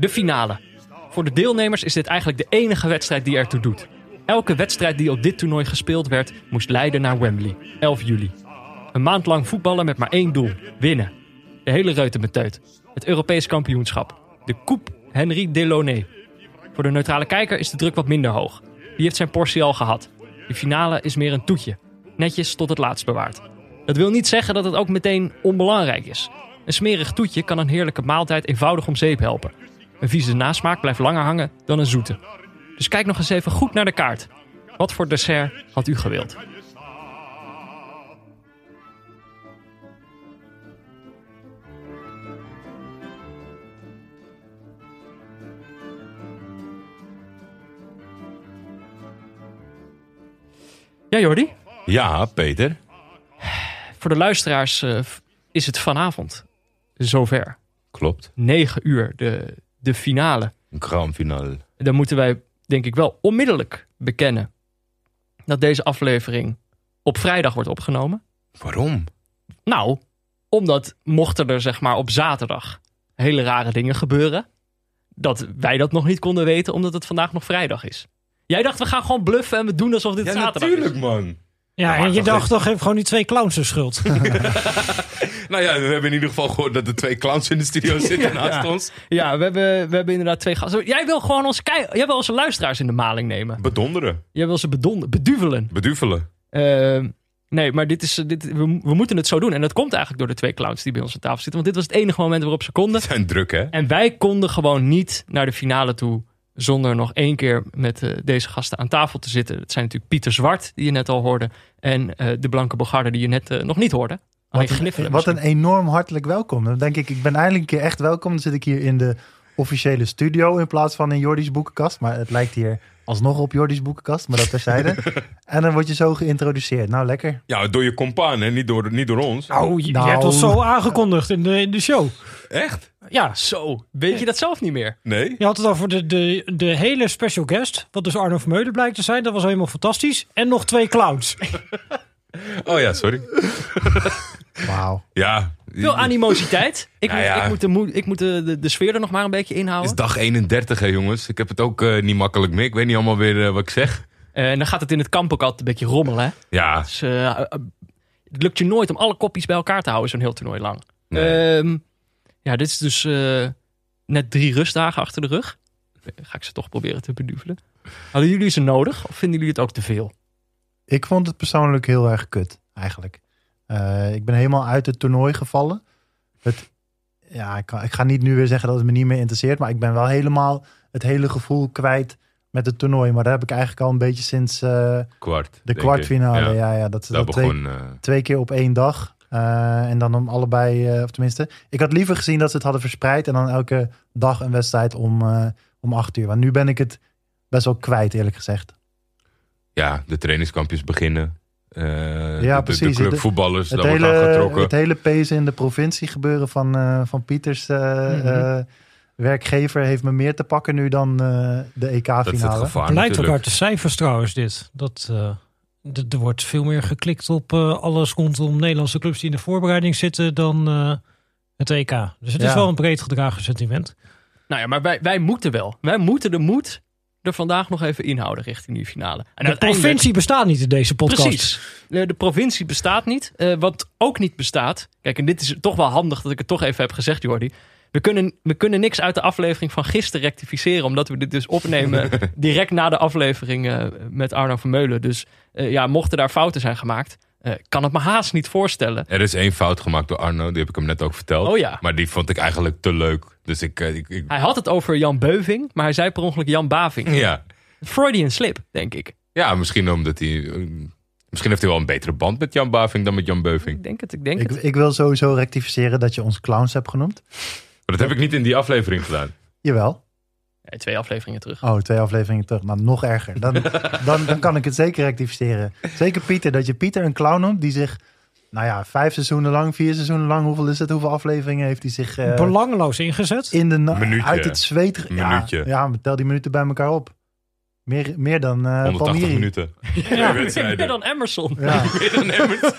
De finale. Voor de deelnemers is dit eigenlijk de enige wedstrijd die ertoe doet. Elke wedstrijd die op dit toernooi gespeeld werd, moest leiden naar Wembley, 11 juli. Een maand lang voetballen met maar één doel: winnen. De hele reutemeteut. Het Europees kampioenschap. De Coupe Henri Delaunay. Voor de neutrale kijker is de druk wat minder hoog. Die heeft zijn portie al gehad. De finale is meer een toetje. Netjes tot het laatst bewaard. Dat wil niet zeggen dat het ook meteen onbelangrijk is. Een smerig toetje kan een heerlijke maaltijd eenvoudig om zeep helpen. Een vieze nasmaak blijft langer hangen dan een zoete. Dus kijk nog eens even goed naar de kaart. Wat voor dessert had u gewild? Ja, Jordi? Ja, Peter. Voor de luisteraars eh, is het vanavond zover. Klopt. 9 uur, de, de finale. Een grand finale. Dan moeten wij, denk ik wel, onmiddellijk bekennen dat deze aflevering op vrijdag wordt opgenomen. Waarom? Nou, omdat mochten er zeg maar op zaterdag hele rare dingen gebeuren, dat wij dat nog niet konden weten, omdat het vandaag nog vrijdag is. Jij dacht, we gaan gewoon bluffen en we doen alsof dit Ja, zaterdag natuurlijk, is. man. Ja, maar en je dacht toch even gewoon die twee clowns de schuld. Nou ja, we hebben in ieder geval gehoord dat er twee clowns in de studio zitten naast ons. Ja, we hebben, we hebben inderdaad twee gasten. Jij wil gewoon onze, kei- jij wil onze luisteraars in de maling nemen. Bedonderen. Jij wil ze bedon, beduvelen. Beduvelen. Ehm, nee, maar dit is, dit, we, we moeten het zo doen. En dat komt eigenlijk door de twee clowns die bij ons aan tafel zitten. Want dit was het enige moment waarop ze konden. Zijn druk, hè? En wij konden gewoon niet naar de finale toe zonder nog één keer met eh, deze gasten aan tafel te zitten. Het zijn natuurlijk Pieter Zwart, die je net al hoorde. En eh, de Blanke Bogarde, die je net eh, nog niet hoorde. Wat een, wat een enorm hartelijk welkom. Dan denk ik, ik ben eindelijk een keer echt welkom. Dan zit ik hier in de officiële studio in plaats van in Jordi's boekenkast. Maar het lijkt hier alsnog op Jordi's boekenkast, maar dat terzijde. en dan word je zo geïntroduceerd. Nou, lekker. Ja, door je compaan, hè? Niet door, niet door ons. Nou, je, Nou. je hebt ons zo aangekondigd in de, in de show. Echt? Ja, Zo, weet je dat zelf niet meer? Nee? je had het over de, de, de hele special guest. Wat dus Arno Vermeulen blijkt te zijn. Dat was helemaal fantastisch. En nog twee clowns. Oh ja, sorry. Wauw. Ja. Veel animositeit. Ik, Nou moet, ja. ik moet, de, moe- ik moet de, de, de sfeer er nog maar een beetje Het inhouden. is dag 31, hè, jongens. Ik heb het ook eh, niet makkelijk meer. Ik weet niet allemaal weer eh, wat ik zeg. En dan gaat het in het kamp ook altijd een beetje rommelen. Hè? Ja. Dus, eh, eh, het lukt je nooit om alle kopjes bij elkaar te houden, zo'n heel toernooi lang. Nee. Ehm, ja, dit is dus eh, net drie rustdagen achter de rug. Ga ik ze toch proberen te beduvelen. Hadden jullie ze nodig of vinden jullie het ook te veel? Ik vond het persoonlijk heel erg kut, eigenlijk. Eh, ik ben helemaal uit het toernooi gevallen. Het, ja, ik, kan- ik ga niet nu weer zeggen dat het me niet meer interesseert. Maar ik ben wel helemaal het hele gevoel kwijt met het toernooi. Maar daar heb ik eigenlijk al een beetje sinds eh, Kwart. de kwartfinale. Ja. Ja, ja, dat, dat twee, begon... twee keer op één dag. Eh, en dan om allebei, eh, of tenminste, ik had liever gezien dat ze het hadden verspreid. En dan elke dag een wedstrijd om, eh, om acht uur. Want nu ben ik het best wel kwijt, eerlijk gezegd. ja, de trainingskampjes beginnen. Eh, de- Ja, de, precies. De clubvoetballers, daar wordt aan hele, getrokken. het hele pezen in de provincie gebeuren van, eh, van Pieters eh, Mhm. werkgever heeft me meer te pakken nu dan eh, de dat is het EK-finale. gevaar Blijkt ook uit de cijfers trouwens dit. Dat, eh, er wordt veel meer geklikt op eh, alles rondom Nederlandse clubs die in de voorbereiding zitten dan eh, het EK. Dus het is wel een breed gedragen sentiment. Nou ja, maar wij, wij moeten wel. Wij moeten de moed er vandaag nog even inhouden richting die finale. En de provincie bestaat niet in deze podcast. Precies. De, de provincie bestaat niet. Eh, wat ook niet bestaat. Kijk, en dit is toch wel handig dat ik het toch even heb gezegd, Jordi. We kunnen, we kunnen niks uit de aflevering van gisteren rectificeren. Omdat we dit dus opnemen direct na de aflevering eh, met Arno Vermeulen. Dus eh, ja, mochten daar fouten zijn gemaakt. eh, kan het me haast niet voorstellen. Er is één fout gemaakt door Arno, die heb ik hem net ook verteld. Oh ja. Maar die vond ik eigenlijk te leuk. Dus ik... ik, ik- Hij had het over Jan Beuving. Maar hij zei per ongeluk Jan Baving. ja. Freudian slip, denk ik. ja, misschien omdat hij... misschien heeft hij wel een betere band met Jan Baving dan met Jan Beuving. Ik denk het, ik denk Ik, het. ik wil sowieso rectificeren dat je ons clowns hebt genoemd. Maar dat heb ik niet in die aflevering gedaan. Jawel. Ja, twee afleveringen terug. Oh, twee afleveringen terug. Nou, nog erger. Dan, dan, dan kan ik het zeker rectificeren. Zeker Pieter, dat je Pieter een clown noemt die zich... Nou ja, vijf seizoenen lang, vier seizoenen lang, hoeveel is het? Hoeveel afleveringen heeft hij zich eh, Belangeloos ingezet. in de Minuutje. uit het zweet... Ja, Minuutje. ja, maar tel die minuten bij elkaar op. Meer, meer dan eh 180 Palmieri. minuten. Ja, wedstrijden. meer dan Emerson. Ja. Meer dan Emmert.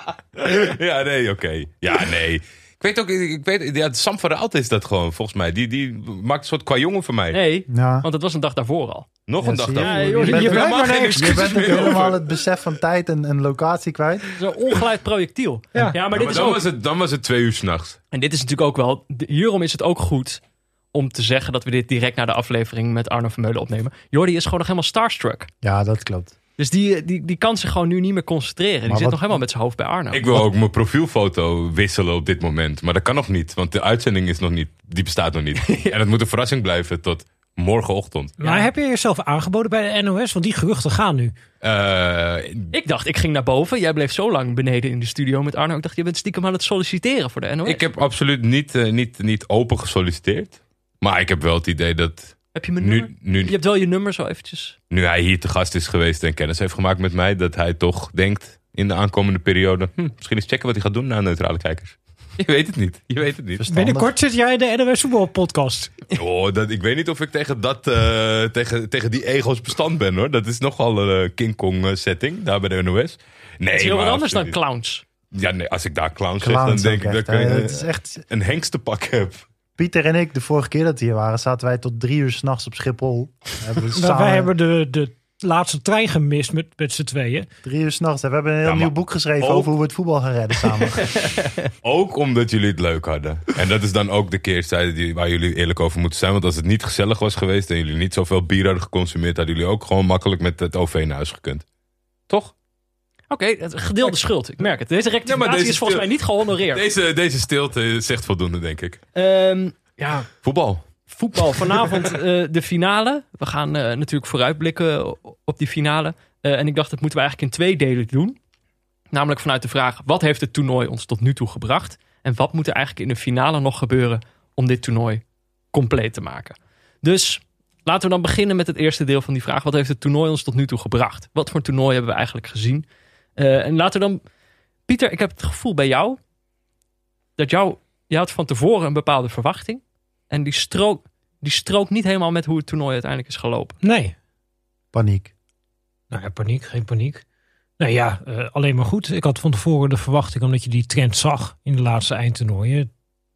ja, nee, oké. Ja, nee. Ik weet ook, ik weet, ja, Sam van Raalte is dat gewoon, volgens mij. Die, die maakt een soort qua jongen voor mij. Nee, Ja. want het was een dag daarvoor al. Nog Ja, een dag dan. Ja, joh, je je bent, helemaal geen je bent meer helemaal over. het besef van tijd en, en locatie kwijt. Zo'n ongeleid projectiel. Ja. Ja, maar Ja, dit maar is dan, ook... was het, dan was het twee uur s'nachts. En dit is natuurlijk ook wel... Hierom is het ook goed om te zeggen dat we dit direct na de aflevering met Arno Vermeulen opnemen. Jordi is gewoon nog helemaal starstruck. Ja, dat klopt. Dus die, die, die kan zich gewoon nu niet meer concentreren. Die zit wat- nog helemaal met zijn hoofd bij Arno. Ik wil ook mijn profielfoto wisselen op dit moment. Maar dat kan nog niet, want de uitzending is nog niet, die bestaat nog niet. En het moet een verrassing blijven tot morgenochtend. Maar heb je jezelf aangeboden bij de NOS? Want die geruchten gaan nu. Eh, Ik dacht, ik ging naar boven. Jij bleef zo lang beneden in de studio met Arno. Ik dacht, je bent stiekem aan het solliciteren voor de NOS. ik heb absoluut niet, eh, niet, niet open gesolliciteerd. Maar ik heb wel het idee dat Heb je mijn nummer? nu, Je hebt wel je nummer zo eventjes. nu hij hier te gast is geweest en kennis heeft gemaakt met mij, dat hij toch denkt in de aankomende periode. Hm, misschien eens checken wat hij gaat doen naar neutrale kijkers. Je weet het niet. Je weet het niet. Verstandig. Binnenkort zit jij in de NOS voetbalpodcast. Oh, dat, ik weet niet of ik tegen, dat, eh, tegen, tegen die ego's bestand ben hoor. Dat is nogal een eh, King Kong eh, setting daar bij de NOS. Nee, Het is heel maar wat anders dan clowns. Ja, nee, als ik daar clown zeg, dan Clowns denk ik dat ik een, Het is echt... een hengstenpak heb. Pieter en ik, de vorige keer dat we hier waren, zaten wij tot drie uur s'nachts op Schiphol. Hebben we samen wij hebben de, de laatste trein gemist met, met z'n tweeën. drie uur s'nachts. We hebben een heel Ja, nieuw boek geschreven ook- over hoe we het voetbal gaan redden samen. Ook omdat jullie het leuk hadden. En dat is dan ook de keerzijde die, waar jullie eerlijk over moeten zijn. Want als het niet gezellig was geweest en jullie niet zoveel bier hadden geconsumeerd, hadden jullie ook gewoon makkelijk met het OV naar huis gekund. Toch? Oké, het gedeelde schuld. Ik merk het. Deze rectificatie deze is volgens mij niet gehonoreerd. Deze, deze stilte zegt voldoende, denk ik. Ehm, ja, Voetbal. voetbal. Vanavond eh, de finale. We gaan eh, natuurlijk vooruitblikken op die finale. Eh, en ik dacht, dat moeten we eigenlijk in twee delen doen. Namelijk vanuit de vraag, wat heeft het toernooi ons tot nu toe gebracht? En wat moet er eigenlijk in de finale nog gebeuren om dit toernooi compleet te maken? Dus laten we dan beginnen met het eerste deel van die vraag. Wat heeft het toernooi ons tot nu toe gebracht? Wat voor toernooi hebben we eigenlijk gezien? Eh, en laten we dan... Pieter, ik heb het gevoel bij jou... dat jou... Je had van tevoren een bepaalde verwachting. En die strook, die strookt niet helemaal met hoe het toernooi uiteindelijk is gelopen. Nee. Paniek. Nou ja, paniek, geen paniek. Nou ja, eh, alleen maar goed. Ik had van tevoren de verwachting, omdat je die trend zag in de laatste eindtoernooien.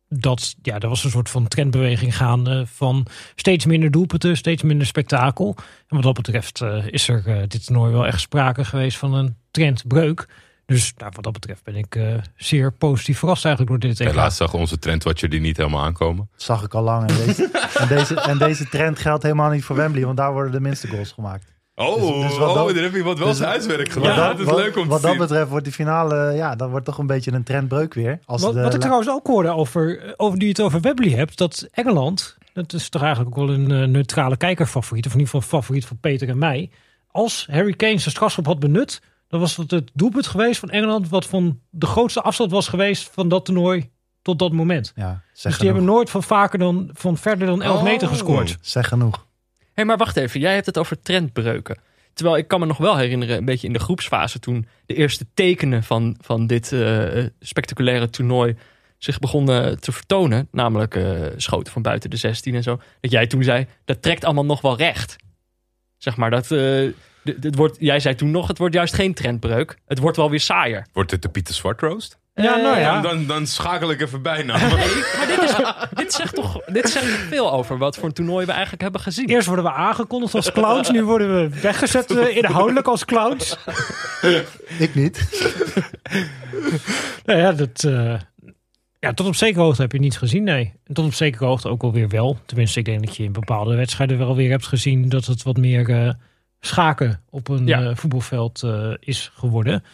Dat, ja, er was een soort van trendbeweging gaande van steeds minder doelpunten, steeds minder spektakel. En wat dat betreft eh, is er eh, dit toernooi wel echt sprake geweest van een trendbreuk. Dus nou, wat dat betreft ben ik eh, zeer positief verrast eigenlijk door dit. Helaas zag onze trendwatcher die niet helemaal aankomen. Dat zag ik al lang. En deze, en, deze, en deze trend geldt helemaal niet voor Wembley, want daar worden de minste goals gemaakt. Oh, Dus- dus wat dat- oh je wat wel dus- zijn huiswerk gedaan. Wat dat- dat is wat- leuk om Wat te dat zien. betreft wordt die finale, ja, dat wordt toch een beetje een trendbreuk weer. Als Wat, de, wat ik trouwens ook hoorde over, over die het over Wembley hebt, dat Engeland, dat is toch eigenlijk ook wel een eh, neutrale kijkerfavoriet, of in ieder geval favoriet van Peter en mij. Als Harry Kane zijn strafschop had benut, dan was het het doelpunt geweest van Engeland wat van de grootste afstand was geweest van dat toernooi tot dat moment. ja, Dus zeg die genoeg. hebben nooit van vaker dan van verder dan 11 meter gescoord. Zeg genoeg. Hé, maar wacht even. Jij hebt het over trendbreuken. Terwijl ik kan me nog wel herinneren, een beetje in de groepsfase... toen de eerste tekenen van, van dit eh, spectaculaire toernooi zich begonnen te vertonen. Namelijk eh, schoten van buiten de 16 en zo. Dat jij toen zei, dat trekt allemaal nog wel recht. Zeg maar, dat... het wordt, jij zei toen nog, het wordt juist geen trendbreuk. Het wordt wel weer saaier. Wordt het de Pieter Zwart roast? Ja, nou ja. Dan, dan schakel ik even bij nou. Maar dit, is, dit, zegt toch, dit zegt veel over wat voor een toernooi we eigenlijk hebben gezien. Eerst worden we aangekondigd als clowns, nu worden we weggezet eh, inhoudelijk als clowns. Ik niet. Nou ja, dat, eh, ja, tot op zekere hoogte heb je niets gezien, nee. En tot op zekere hoogte ook alweer wel. Tenminste, ik denk dat je in bepaalde wedstrijden wel weer hebt gezien dat het wat meer eh, schaken op een Ja. eh, voetbalveld eh, is geworden.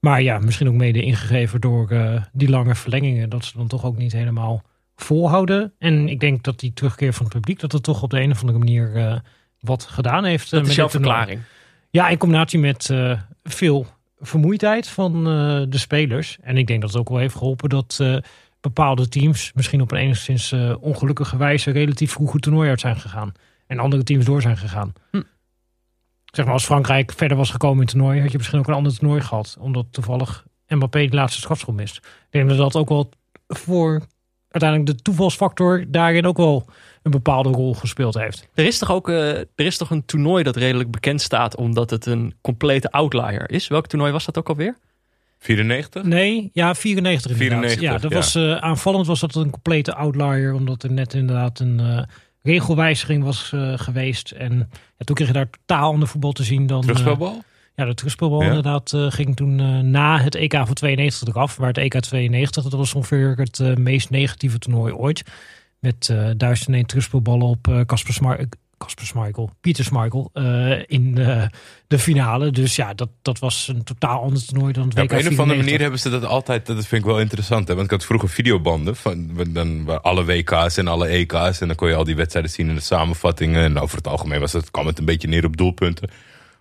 Maar ja, misschien ook mede ingegeven door eh, die lange verlengingen, dat ze dan toch ook niet helemaal volhouden. En ik denk dat die terugkeer van het publiek, dat het toch op de een of andere manier eh, wat gedaan heeft. eh, Dat met is jouw verklaring. Ja, in combinatie met veel vermoeidheid van de spelers. En ik denk dat het ook wel heeft geholpen dat bepaalde teams misschien op een enigszins ongelukkige wijze relatief vroeg het toernooi uit zijn gegaan. En andere teams door zijn gegaan. Hm. Zeg maar, als Frankrijk verder was gekomen in het toernooi, had je misschien ook een ander toernooi gehad. Omdat toevallig Mbappé de laatste strafschop mist. Ik denk dat dat ook wel voor uiteindelijk de toevalsfactor daarin ook wel een bepaalde rol gespeeld heeft. Er is toch ook eh, er is toch een toernooi dat redelijk bekend staat omdat het een complete outlier is. Welk toernooi was dat ook alweer? 94? Nee, ja, 94 inderdaad. 94, ja, dat ja. was eh, aanvallend was dat een complete outlier, omdat er net inderdaad een eh, regelwijziging was eh, geweest. En ja, toen kreeg je daar totaal ander voetbal te zien dan... eh, Terugspelbal? ja, de terugspeelbal Ja. inderdaad eh, ging toen eh, na het EK van 92 eraf. Maar het EK 92, dat was ongeveer het eh, meest negatieve toernooi ooit. Met eh 1001 terugspeelballen op eh, Casper Smar- eh, Casper Schmeichel, Pieter Schmeichel eh, in eh, de finale. Dus ja, dat, dat was een totaal ander toernooi dan het Ja, WK op een of andere 94. manier hebben ze dat altijd, dat vind ik wel interessant. Hè? Want ik had vroeger videobanden van dan, waar alle WK's en alle EK's. En dan kon je al die wedstrijden zien in de samenvattingen. En over het algemeen was het, kwam het een beetje neer op doelpunten.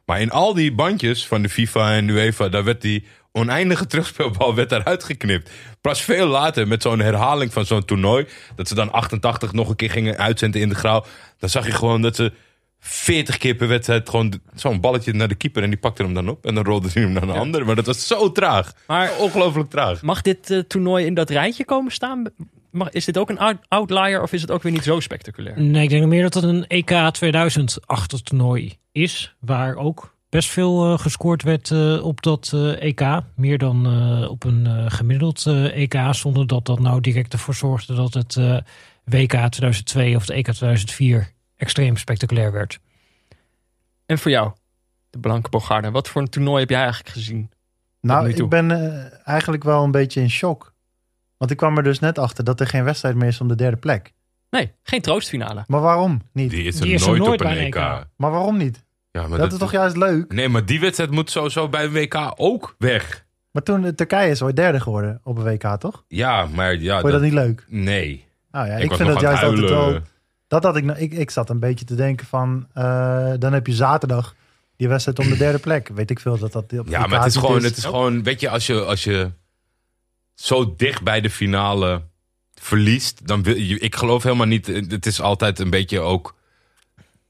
Maar in al die bandjes van de FIFA en UEFA, daar werd die oneindige terugspeelbal werd daaruit geknipt. Pas veel later met zo'n herhaling van zo'n toernooi, dat ze dan 88 nog een keer gingen uitzenden in de grauw. Dan zag je gewoon dat ze 40 keer per wedstrijd gewoon zo'n balletje naar de keeper en die pakte hem dan op. En dan rolde hij hem naar een ander. Maar dat was zo traag. Maar Ongelooflijk traag. mag dit eh, toernooi in dat rijtje komen staan? Mag, is dit ook een out- outlier of is het ook weer niet zo spectaculair? Nee, ik denk meer dat het een EK 2000-achtig toernooi is. Waar ook best veel eh, gescoord werd eh, op dat eh, EK. Meer dan op een gemiddeld EK. Zonder dat dat nou direct ervoor zorgde dat het WK 2002 of het EK 2004 extreem spectaculair werd. En voor jou, de Blanke Bogarde, wat voor een toernooi heb jij eigenlijk gezien? Nou, ik ben eigenlijk wel een beetje in shock. Want ik kwam er dus net achter dat er geen wedstrijd meer is om de derde plek. Nee, geen troostfinale. Maar waarom niet? Die is er Die is er nooit, nooit op een bij een EK. EK. Maar waarom niet? Ja, maar dat, is toch juist leuk? Nee, maar die wedstrijd moet sowieso bij een WK ook weg. Maar toen eh, Turkije is ooit derde geworden op een WK, toch? Ja, maar ja. Vond je dat niet leuk? Nee. Nou ja, ik vind dat juist altijd huilen. wel... Dat had ik, nou- ik, ik zat een beetje te denken van... eh, dan heb je zaterdag die wedstrijd om de derde plek. Weet ik veel dat dat op Ja, maar het is gewoon, het is gewoon, weet je, als je, als je zo dicht bij de finale verliest, dan wil je, ik geloof helemaal niet, het is altijd een beetje ook,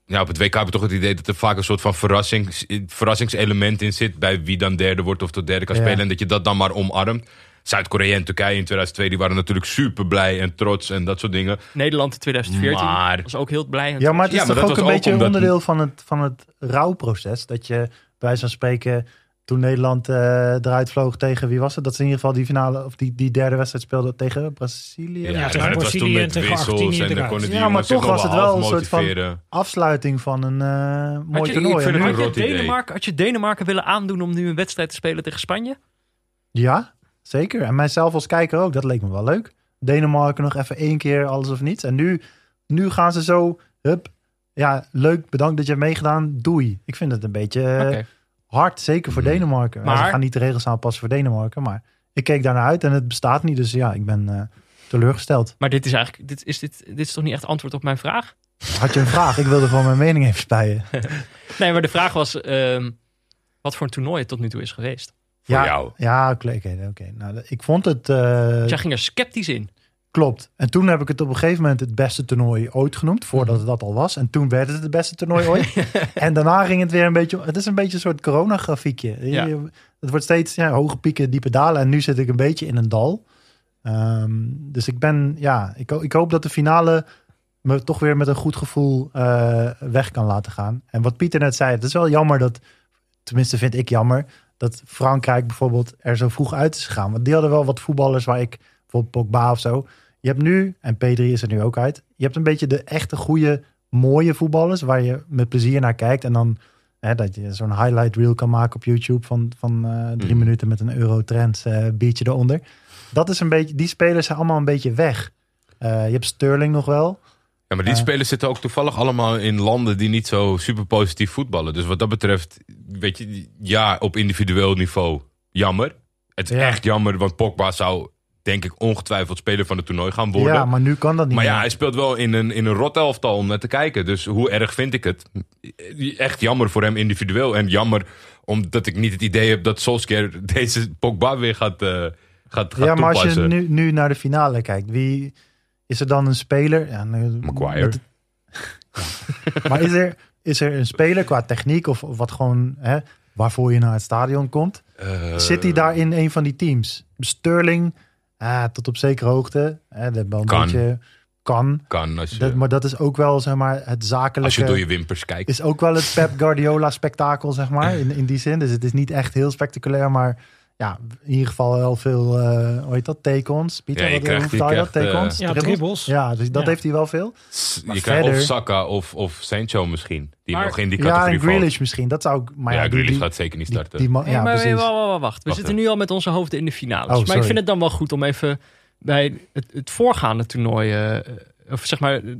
ja, op het WK heb ik toch het idee dat er vaak een soort van verrassings, verrassingselement in zit bij wie dan derde wordt of tot derde kan Ja. spelen en dat je dat dan maar omarmt. Zuid-Korea en Turkije in 2002, die waren natuurlijk super blij en trots en dat soort dingen. Nederland in 2014 Maar- was ook heel blij. en Ja, maar het is Ja, toch ook een beetje omdat- onderdeel van het, van het rouwproces. Dat je bij wijze van spreken, toen Nederland eh, eruit vloog tegen wie was het? Dat ze in ieder geval die finale of die, die derde wedstrijd speelden tegen Brazilië. Ja, maar tegen Brazilië en tegen Argentinië en die Ja, maar toch was wel het wel een soort van-. Afsluiting van een eh mooi Had je, toernooi. ik vind En het nu- een had, je rot idee. Denemarken, had je Denemarken willen aandoen om nu een wedstrijd te spelen tegen Spanje? Ja, zeker. En mijzelf als kijker ook. Dat leek me wel leuk. Denemarken nog even één keer alles of niets. En nu, nu gaan ze zo, hup. Ja, leuk, bedankt dat je hebt meegedaan. Doei. Ik vind het een beetje eh, Oké. Hard, zeker voor Mm. Denemarken. Maar... Ze gaan niet de regels aanpassen voor Denemarken. Maar ik keek daarnaar uit en het bestaat niet. Dus ja, ik ben eh, teleurgesteld. Maar dit is eigenlijk, dit is, dit, dit is toch niet echt antwoord op mijn vraag? Had je een vraag? Ik wilde gewoon mijn mening even spijen. Nee, maar de vraag was ehm, wat voor een toernooi het tot nu toe is geweest. Voor ja, jou. Ja, oké. oké. Nou, ik vond het... eh, Dus jij ging er sceptisch in. Klopt. En toen heb ik het op een gegeven moment het beste toernooi ooit genoemd. Voordat Mhm. het dat al was. En toen werd het het beste toernooi ooit. en daarna ging het weer een beetje... Het is een beetje een soort coronagrafiekje. Je- Ja. Het wordt steeds ja, hoge pieken, diepe dalen. En nu zit ik een beetje in een dal. Ehm, dus ik ben... Ja, ik, ik hoop dat de finale me toch weer met een goed gevoel eh, weg kan laten gaan. En wat Pieter net zei. Het is wel jammer dat... Tenminste vind ik jammer. Dat Frankrijk bijvoorbeeld er zo vroeg uit is gegaan. Want die hadden wel wat voetballers waar ik... Bijvoorbeeld Pogba of zo. Je hebt nu, en P3 is er nu ook uit. Je hebt een beetje de echte goede, mooie voetballers. Waar je met plezier naar kijkt. En dan hè, dat je zo'n highlight reel kan maken op YouTube. Van, van eh, drie Mhm. minuten met een Eurotrends eh beatje eronder. Dat is een beetje, die spelers zijn allemaal een beetje weg. Eh, je hebt Sterling nog wel. Ja, maar die spelers zitten ook toevallig allemaal in landen die niet zo super positief voetballen. Dus wat dat betreft, weet je, ja, op individueel niveau jammer. Het is Ja. echt jammer, want Pogba zou, denk ik, ongetwijfeld speler van het toernooi gaan worden. Ja, maar nu kan dat niet Maar ja, meer. hij speelt wel in een, in een rot elftal om naar te kijken. Dus hoe erg vind ik het? Echt jammer voor hem individueel. En jammer omdat ik niet het idee heb dat Solskjaer deze Pogba weer gaat, eh gaat, gaat ja, maar als je nu, nu naar de finale kijkt. Wie is er dan een speler? Ja, nu- Maguire. met- Ja. Maar is er, is er een speler qua techniek of, of wat gewoon... Hè, waarvoor je naar het stadion komt? Eh, Zit hij daar in een van die teams? Sterling, ah, tot op zekere hoogte. Hè, dat wel een Kan. beetje kan. Kan als je, Dat, maar dat is ook wel zeg maar, het als je zakelijke. door je wimpers kijkt. Is ook wel het Pep Guardiola spektakel, zeg maar. In, in die zin. Dus het is niet echt heel spectaculair. Maar ja, in ieder geval wel veel, eh, hoe heet dat, take-ons. Pieter, Ja, je wat, krijgt- hoe je je dat? krijgt, Take-ons? Ja, dribbles. Ja, dus dat Ja. heeft hij wel veel. Maar je krijgt verder- of Saka of, of Sancho misschien. Die Maar- nog in die Ja, categorie en vallen. Grealish misschien. Dat zou ik... Maar ja, ja, die- Grealish die- gaat zeker niet starten. die ja, maar precies. wacht, wacht, wacht. We Wacht zitten nu al met onze hoofden in de finales. Oh, maar ik vind het dan wel goed om even bij het, het voorgaande toernooi, eh, of zeg maar, eh,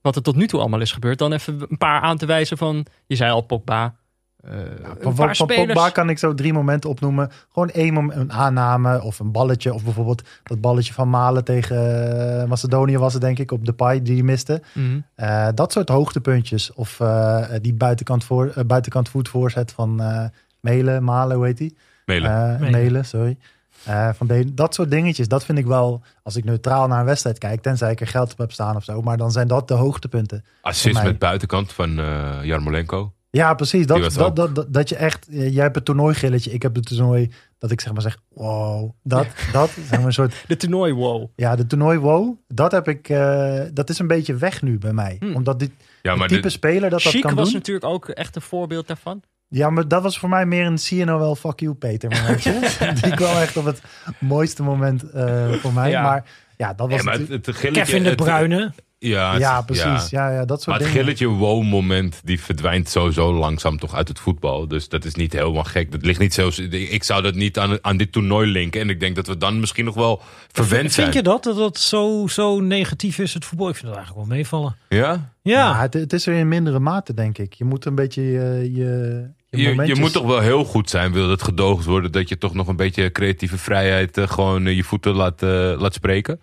wat er tot nu toe allemaal is gebeurd, dan even een paar aan te wijzen van, je zei al Pogba, eh, een Van, paar spelers. Pogba kan ik zo drie momenten opnoemen. Gewoon één moment, een aanname of een balletje. Of bijvoorbeeld dat balletje van Malen tegen eh, Macedonië was het denk ik. Op de paai die hij miste. Mhm. Eh, dat soort hoogtepuntjes. Of eh, die buitenkant, voor, buitenkant voet voorzet van eh Melen, Malen, hoe heet die? Melen. Eh, Melen. Melen, sorry. Eh, van de, dat soort dingetjes, dat vind ik wel, als ik neutraal naar een wedstrijd kijk, tenzij ik er geld op heb staan of zo, maar dan zijn dat de hoogtepunten. Assist met buitenkant van Jarmolenko. Ja, precies. Dat, was dat, dat, dat, dat je echt, eh, jij hebt het toernooigilletje, ik heb het toernooi, dat ik zeg maar zeg, wow, dat, dat, zeg maar een soort, De toernooi, wow. ja, de toernooi wow, dat heb ik, eh, dat is een beetje weg nu bij mij. Hmm. Omdat dit Ja, maar type speler dat dat Chic kan was doen. natuurlijk ook echt een voorbeeld daarvan. Ja, maar dat was voor mij meer een CNOL fuck you Peter momentje. Die kwam echt op het mooiste moment eh, voor mij. Ja. Maar ja, dat was maar het, het gilletje... Kevin de het- Bruyne. Ja, het- Ja, precies. Ja. Ja, dat soort Maar het dingen. gilletje wow-moment, die verdwijnt sowieso langzaam toch uit het voetbal. Dus dat is niet helemaal gek. Dat ligt niet zo... Ik zou dat niet aan, aan dit toernooi linken. En ik denk dat we dan misschien nog wel verwend zijn. Vind je dat? Dat het zo, zo negatief is, het voetbal? Ik vind het eigenlijk wel meevallen. Ja? Ja, Ja, het, het is er in mindere mate, denk ik. Je moet een beetje je, je, je, Je, moet toch wel heel goed zijn, wil het gedoogd worden... dat je toch nog een beetje creatieve vrijheid... eh, gewoon eh, je voeten laat, eh, laat spreken?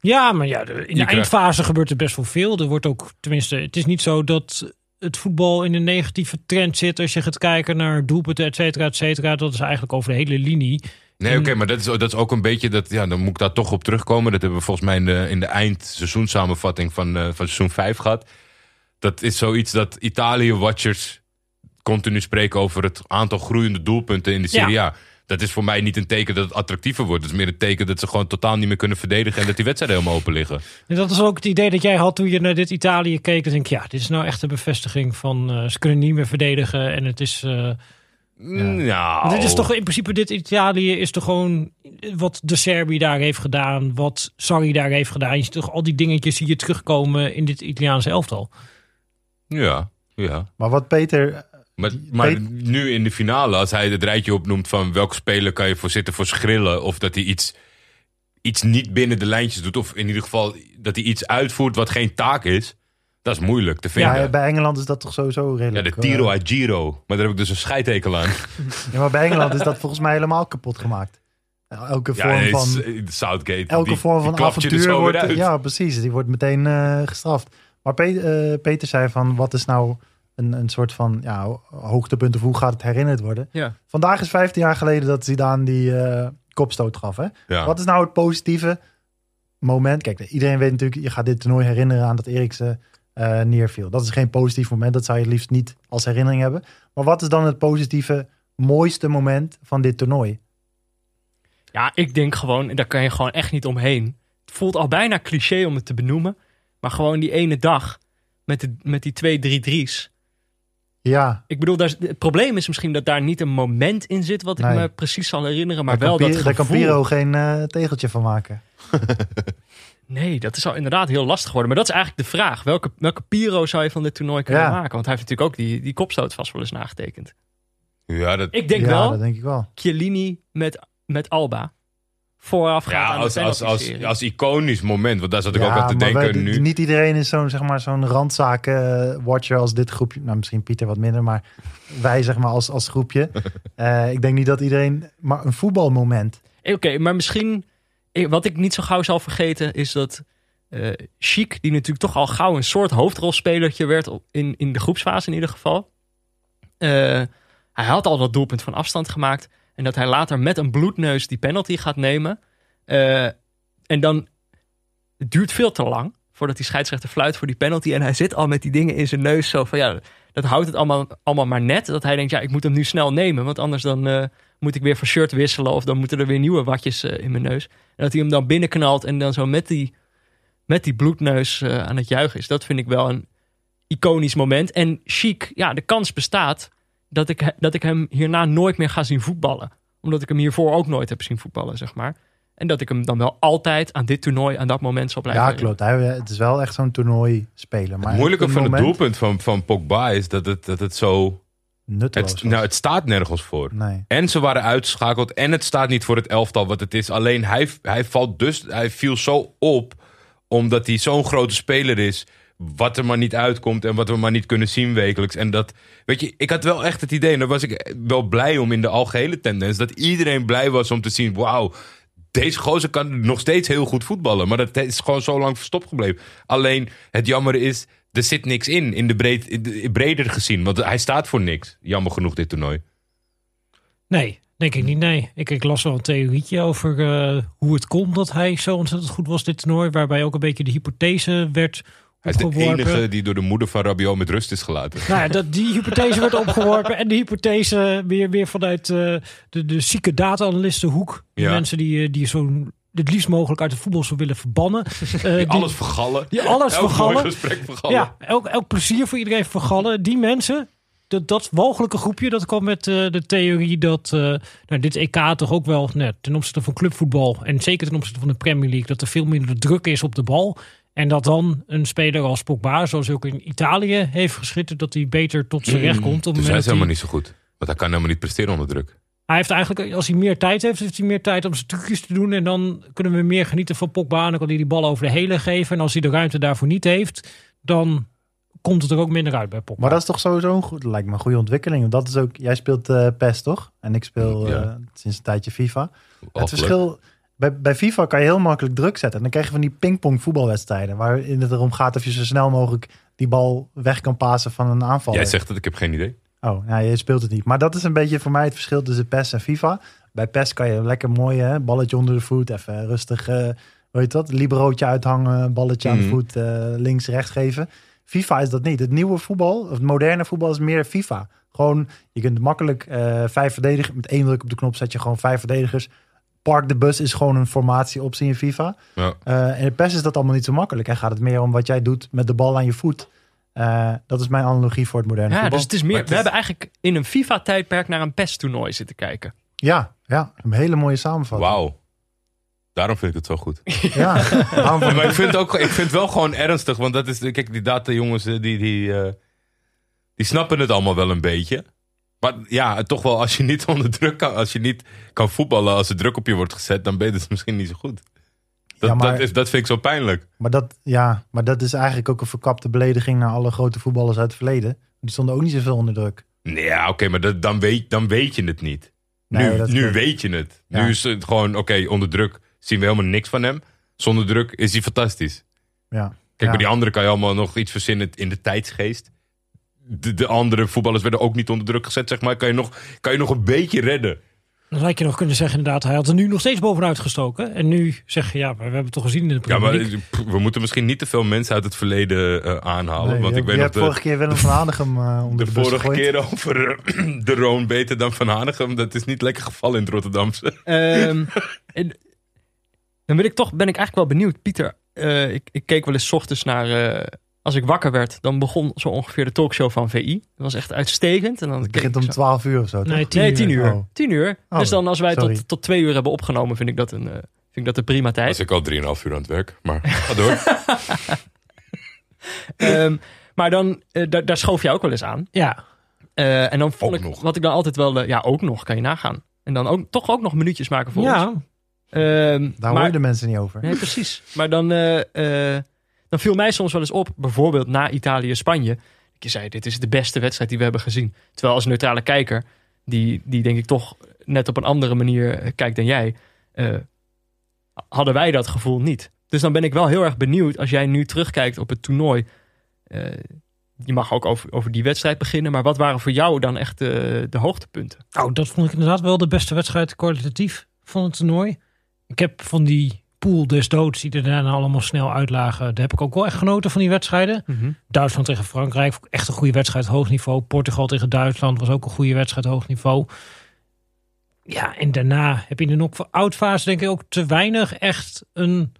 Ja maar ja, in de eindfase gebeurt er best wel veel. Er wordt ook, tenminste, het is niet zo dat het voetbal in een negatieve trend zit als je gaat kijken naar doelpunten, et cetera, et cetera. Dat is eigenlijk over de hele linie. Nee, oké, maar dat is, dat is ook een beetje... Dat, ja, dan moet ik daar toch op terugkomen. Dat hebben we volgens mij in de, in de eindseizoensamenvatting van, eh, van seizoen 5 gehad. Dat is zoiets dat Italië-watchers continu spreken over het aantal groeiende doelpunten in de Serie A. Dat is voor mij niet een teken dat het attractiever wordt. Het is meer een teken dat ze gewoon totaal niet meer kunnen verdedigen... en dat die wedstrijden helemaal open liggen. En dat is ook het idee dat jij had toen je naar dit Italië keek. Dan denk ik, ja, dit is nou echt een bevestiging van eh, ze kunnen niet meer verdedigen. En het is. eh, Mm, Ja. Dit is toch in principe, dit Italië is toch gewoon wat de Serbi daar heeft gedaan, wat Sarri daar heeft gedaan. Je ziet toch al die dingetjes zie je terugkomen in dit Italiaanse elftal. Ja, ja. Maar wat Peter... Maar, nu in de finale, als hij het rijtje opnoemt van welke speler kan je voor zitten voor schrillen. Of dat hij iets, iets niet binnen de lijntjes doet. Of in ieder geval dat hij iets uitvoert wat geen taak is. Dat is moeilijk te vinden. Ja, Ja, bij Engeland is dat toch sowieso redelijk... de Tiro eh, uit Giro. Maar daar heb ik dus een scheidtekel aan. ja, maar bij Engeland is dat volgens mij helemaal kapot gemaakt. Elke Ja, vorm nee, van... S- Southgate. elke die- vorm van avontuur wordt, ja precies, die wordt meteen eh, gestraft. Maar Pe- eh, Peter zei van, wat is nou een, een soort van ja, ho- hoogtepunt of hoe gaat het herinnerd worden? Ja. Vandaag is 15 jaar geleden dat Zidane die eh, kopstoot gaf. Hè? Ja. Wat is nou het positieve moment? Kijk, iedereen weet natuurlijk, je gaat dit toernooi herinneren aan dat Eriksen eh, neerviel. Dat is geen positief moment, dat zou je het liefst niet als herinnering hebben. Maar wat is dan het positieve, mooiste moment van dit toernooi? Ja, ik denk gewoon, en daar kan je gewoon echt niet omheen. Het voelt al bijna cliché om het te benoemen. Maar gewoon die ene dag met, de, met die twee drie drie's. Ja, Ik bedoel, daar het probleem is misschien dat daar niet een moment in zit wat ik Nee. me precies zal herinneren. Maar daar wel kan, dat daar kan gevoel. Piro geen eh, tegeltje van maken. Nee, dat is al inderdaad heel lastig geworden. Maar dat is eigenlijk de vraag. Welke, welke Piro zou je van dit toernooi kunnen Ja. maken? Want hij heeft natuurlijk ook die, die kopstoot vast wel eens nagetekend. Ja, dat, Ik denk ja, wel dat denk ik wel. Chiellini met, met Alba. Voorafgaand ja aan als, de als, als, iconisch moment. Want daar zat ik Ja, ook aan te denken wij- nu. Niet iedereen is zo'n zeg maar, zo'n randzaken-watcher als dit groepje. Nou, misschien Pieter wat minder, maar wij zeg maar als, als groepje. Eh, ik denk niet dat iedereen... Maar een voetbalmoment. Eh, Oké, maar misschien... eh, Wat ik niet zo gauw zal vergeten is dat... eh Chic, die natuurlijk toch al gauw een soort hoofdrolspelertje werd... in, in de groepsfase in ieder geval. Eh, hij had al dat doelpunt van afstand gemaakt. En dat hij later met een bloedneus die penalty gaat nemen. Eh, en dan... Het duurt veel te lang voordat die scheidsrechter fluit voor die penalty. En hij zit al met die dingen in zijn neus. Zo van ja, dat houdt het allemaal, allemaal maar net. Dat hij denkt, ja, ik moet hem nu snel nemen. Want anders dan eh, moet ik weer van shirt wisselen. Of dan moeten er weer nieuwe watjes eh, in mijn neus. En dat hij hem dan binnenknalt en dan zo met die, met die bloedneus aan het juichen is. Dat vind ik wel een iconisch moment. En Chic, ja, de kans bestaat dat ik, dat ik hem hierna nooit meer ga zien voetballen. Omdat ik hem hiervoor ook nooit heb zien voetballen, zeg maar. En dat ik hem dan wel altijd aan dit toernooi, aan dat moment zal blijven Ja, klopt. Hij, het is wel echt zo'n toernooi speler. Maar het moeilijke van het doelpunt van, van Pogba is dat het, dat het zo... Nutteloos Het, was. nou, het staat nergens voor. Nee. En ze waren uitgeschakeld. En het staat niet voor het elftal wat het is. Alleen hij, hij valt dus. Hij viel zo op. Omdat hij zo'n grote speler is. Wat er maar niet uitkomt. En wat we maar niet kunnen zien wekelijks. En dat. Weet je, ik had wel echt het idee. En daar was ik wel blij om in de algehele tendens. Dat iedereen blij was om te zien. Wauw. Deze gozer kan nog steeds heel goed voetballen. Maar dat is gewoon zo lang verstopt gebleven. Alleen het jammer is. Er zit niks in. In de breed, breder gezien. Want hij staat voor niks. Jammer genoeg dit toernooi. Nee, denk ik niet. Nee, ik, ik las wel een theorietje over eh, hoe het komt dat hij zo ontzettend goed was dit toernooi. Waarbij ook een beetje de hypothese werd Hij is de enige die door de moeder van Rabiot met rust is gelaten. Nou ja, dat, die hypothese werd opgeworpen. En de hypothese weer, weer vanuit eh, de, de zieke data-analistenhoek. Die Ja. mensen die, eh, die zo het liefst mogelijk uit de voetbal zou willen verbannen. Eh, Die die- alles vergallen. die alles Elk vergallen. gesprek vergallen. Ja, elk, elk plezier voor iedereen vergallen. Die mensen, dat, dat walgelijke groepje, dat kwam met de theorie dat nou, dit EK toch ook wel nou, ten opzichte van clubvoetbal en zeker ten opzichte van de Premier League, dat er veel minder druk is op de bal. En dat dan een speler als Pogba, zoals hij ook in Italië heeft geschitterd, dat hij beter tot zijn recht komt. Op Dus hij is helemaal hij, niet zo goed. Want hij kan helemaal niet presteren onder druk. hij heeft eigenlijk, als hij meer tijd heeft, heeft hij meer tijd om zijn trucjes te doen. En dan kunnen we meer genieten van Pogba. En dan kan hij die bal over de hele geven. En als hij de ruimte daarvoor niet heeft, dan komt het er ook minder uit bij Pogba. Maar dat is toch sowieso een goed, lijkt me een goede ontwikkeling. Want Dat is ook, jij speelt eh PES toch? En ik speel Ja. eh, sinds een tijdje FIFA. het verschil, bij, bij FIFA kan je heel makkelijk druk zetten. En dan krijg je van die pingpong voetbalwedstrijden. Waarin het erom gaat of je zo snel mogelijk die bal weg kan pasen van een aanval. Jij zegt het, ik heb geen idee. Oh, ja, je speelt het niet. Maar dat is een beetje voor mij het verschil tussen PES en FIFA. Bij PES kan je lekker mooi hè, balletje onder de voet. Even rustig, eh weet je dat? Liberootje uithangen, balletje aan de Mhm. voet, eh, links, rechts geven. FIFA is dat niet. Het nieuwe voetbal, of het moderne voetbal is meer FIFA. Gewoon, je kunt makkelijk eh, vijf verdedigers, met één druk op de knop zet je gewoon vijf verdedigers. Park de bus is gewoon een formatieoptie in FIFA. Ja. Eh, en in PES is dat allemaal niet zo makkelijk. En gaat het meer om wat jij doet met de bal aan je voet. Eh, dat is mijn analogie voor het moderne Ja, voetbal. dus het is meer. Het We is- hebben eigenlijk in een FIFA-tijdperk naar een PES-toernooi zitten kijken. Ja, ja, een hele mooie samenvatting. Wauw. Daarom vind ik het zo goed. Ja, maar ik- vind het ook, ik vind het wel gewoon ernstig. Want dat is, kijk, die data jongens, eh, die, die, eh, die snappen het allemaal wel een beetje. Maar ja, toch wel, als je niet onder druk kan, als je niet kan voetballen, als er druk op je wordt gezet, dan ben je dus misschien niet zo goed. Dat, Ja, maar- dat, is, dat vind ik zo pijnlijk. maar, dat, ja, maar dat is eigenlijk ook een verkapte belediging naar alle grote voetballers uit het verleden. Die stonden ook niet zoveel onder druk. Nee, ja, oké, maar dat, dan, weet, dan weet je het niet. Nee, nu nu weet je het. Ja. Nu is het gewoon, oké, onder druk zien we helemaal niks van hem. Zonder druk is hij fantastisch. Ja. Kijk, bij die anderen kan je allemaal nog iets verzinnen in de tijdsgeest. De, de andere voetballers werden ook niet onder druk gezet, zeg maar. Kan je nog, kan je nog een beetje redden. Dan zou je nog kunnen zeggen, inderdaad, hij had er nu nog steeds bovenuit gestoken. En nu zeg je, ja, maar we hebben het toch gezien in de Ja, Premier maar League. pff, we moeten misschien niet te veel mensen uit het verleden eh, aanhalen. Nee, want je, ik weet je nog hebt de, vorige keer Willem van Hanegem eh onder de de, bus vorige gegooid. keer over eh, de Roon beter dan Van Hanegem. Dat is niet lekker gevallen in het Rotterdamse. Ehm, en dan ben ik toch ben ik eigenlijk wel benieuwd, Pieter. eh, ik, ik keek wel eens 's ochtends naar. Als ik wakker werd, dan begon zo ongeveer de talkshow van VI. Dat was echt uitstekend. En dan Het begint om zo- 12 uur of zo. toch? Nee, tien Nee, uur. tien uur. Oh. Tien uur. Oh, dus dan als wij sorry. tot, tot twee uur hebben opgenomen, vind ik dat een, eh, vind ik dat een prima tijd. Was ik al 3,5 uur aan het werk. Maar ga door. Ehm, maar dan, eh, daar, daar schoof je ook wel eens aan. Ja, Eh, en dan vond Ook ik, nog. wat ik dan altijd wel, ja, ook nog, kan je nagaan. En dan ook, toch ook nog minuutjes maken voor ons. ja. Ehm, Daar maar, hoor je de mensen niet over. Nee, precies. Maar dan, eh, eh, dan viel mij soms wel eens op, bijvoorbeeld na Italië-Spanje. Je zei, dit is de beste wedstrijd die we hebben gezien. Terwijl als neutrale kijker, die, die denk ik toch net op een andere manier eh, kijkt dan jij, eh, hadden wij dat gevoel niet. Dus dan ben ik wel heel erg benieuwd als jij nu terugkijkt op het toernooi. eh, je mag ook over, over die wedstrijd beginnen, maar wat waren voor jou dan echt de hoogtepunten? Nou, dat vond ik inderdaad wel de beste wedstrijd kwalitatief van het toernooi. Ik heb van die pool des doods die er daarna allemaal snel uitlagen. Daar heb ik ook wel echt genoten van die wedstrijden. Duitsland tegen Frankrijk, echt een goede wedstrijd, hoog niveau. Portugal tegen Duitsland was ook een goede wedstrijd, hoog niveau. Ja, en daarna heb je in de knock-out fase denk ik ook te weinig echt een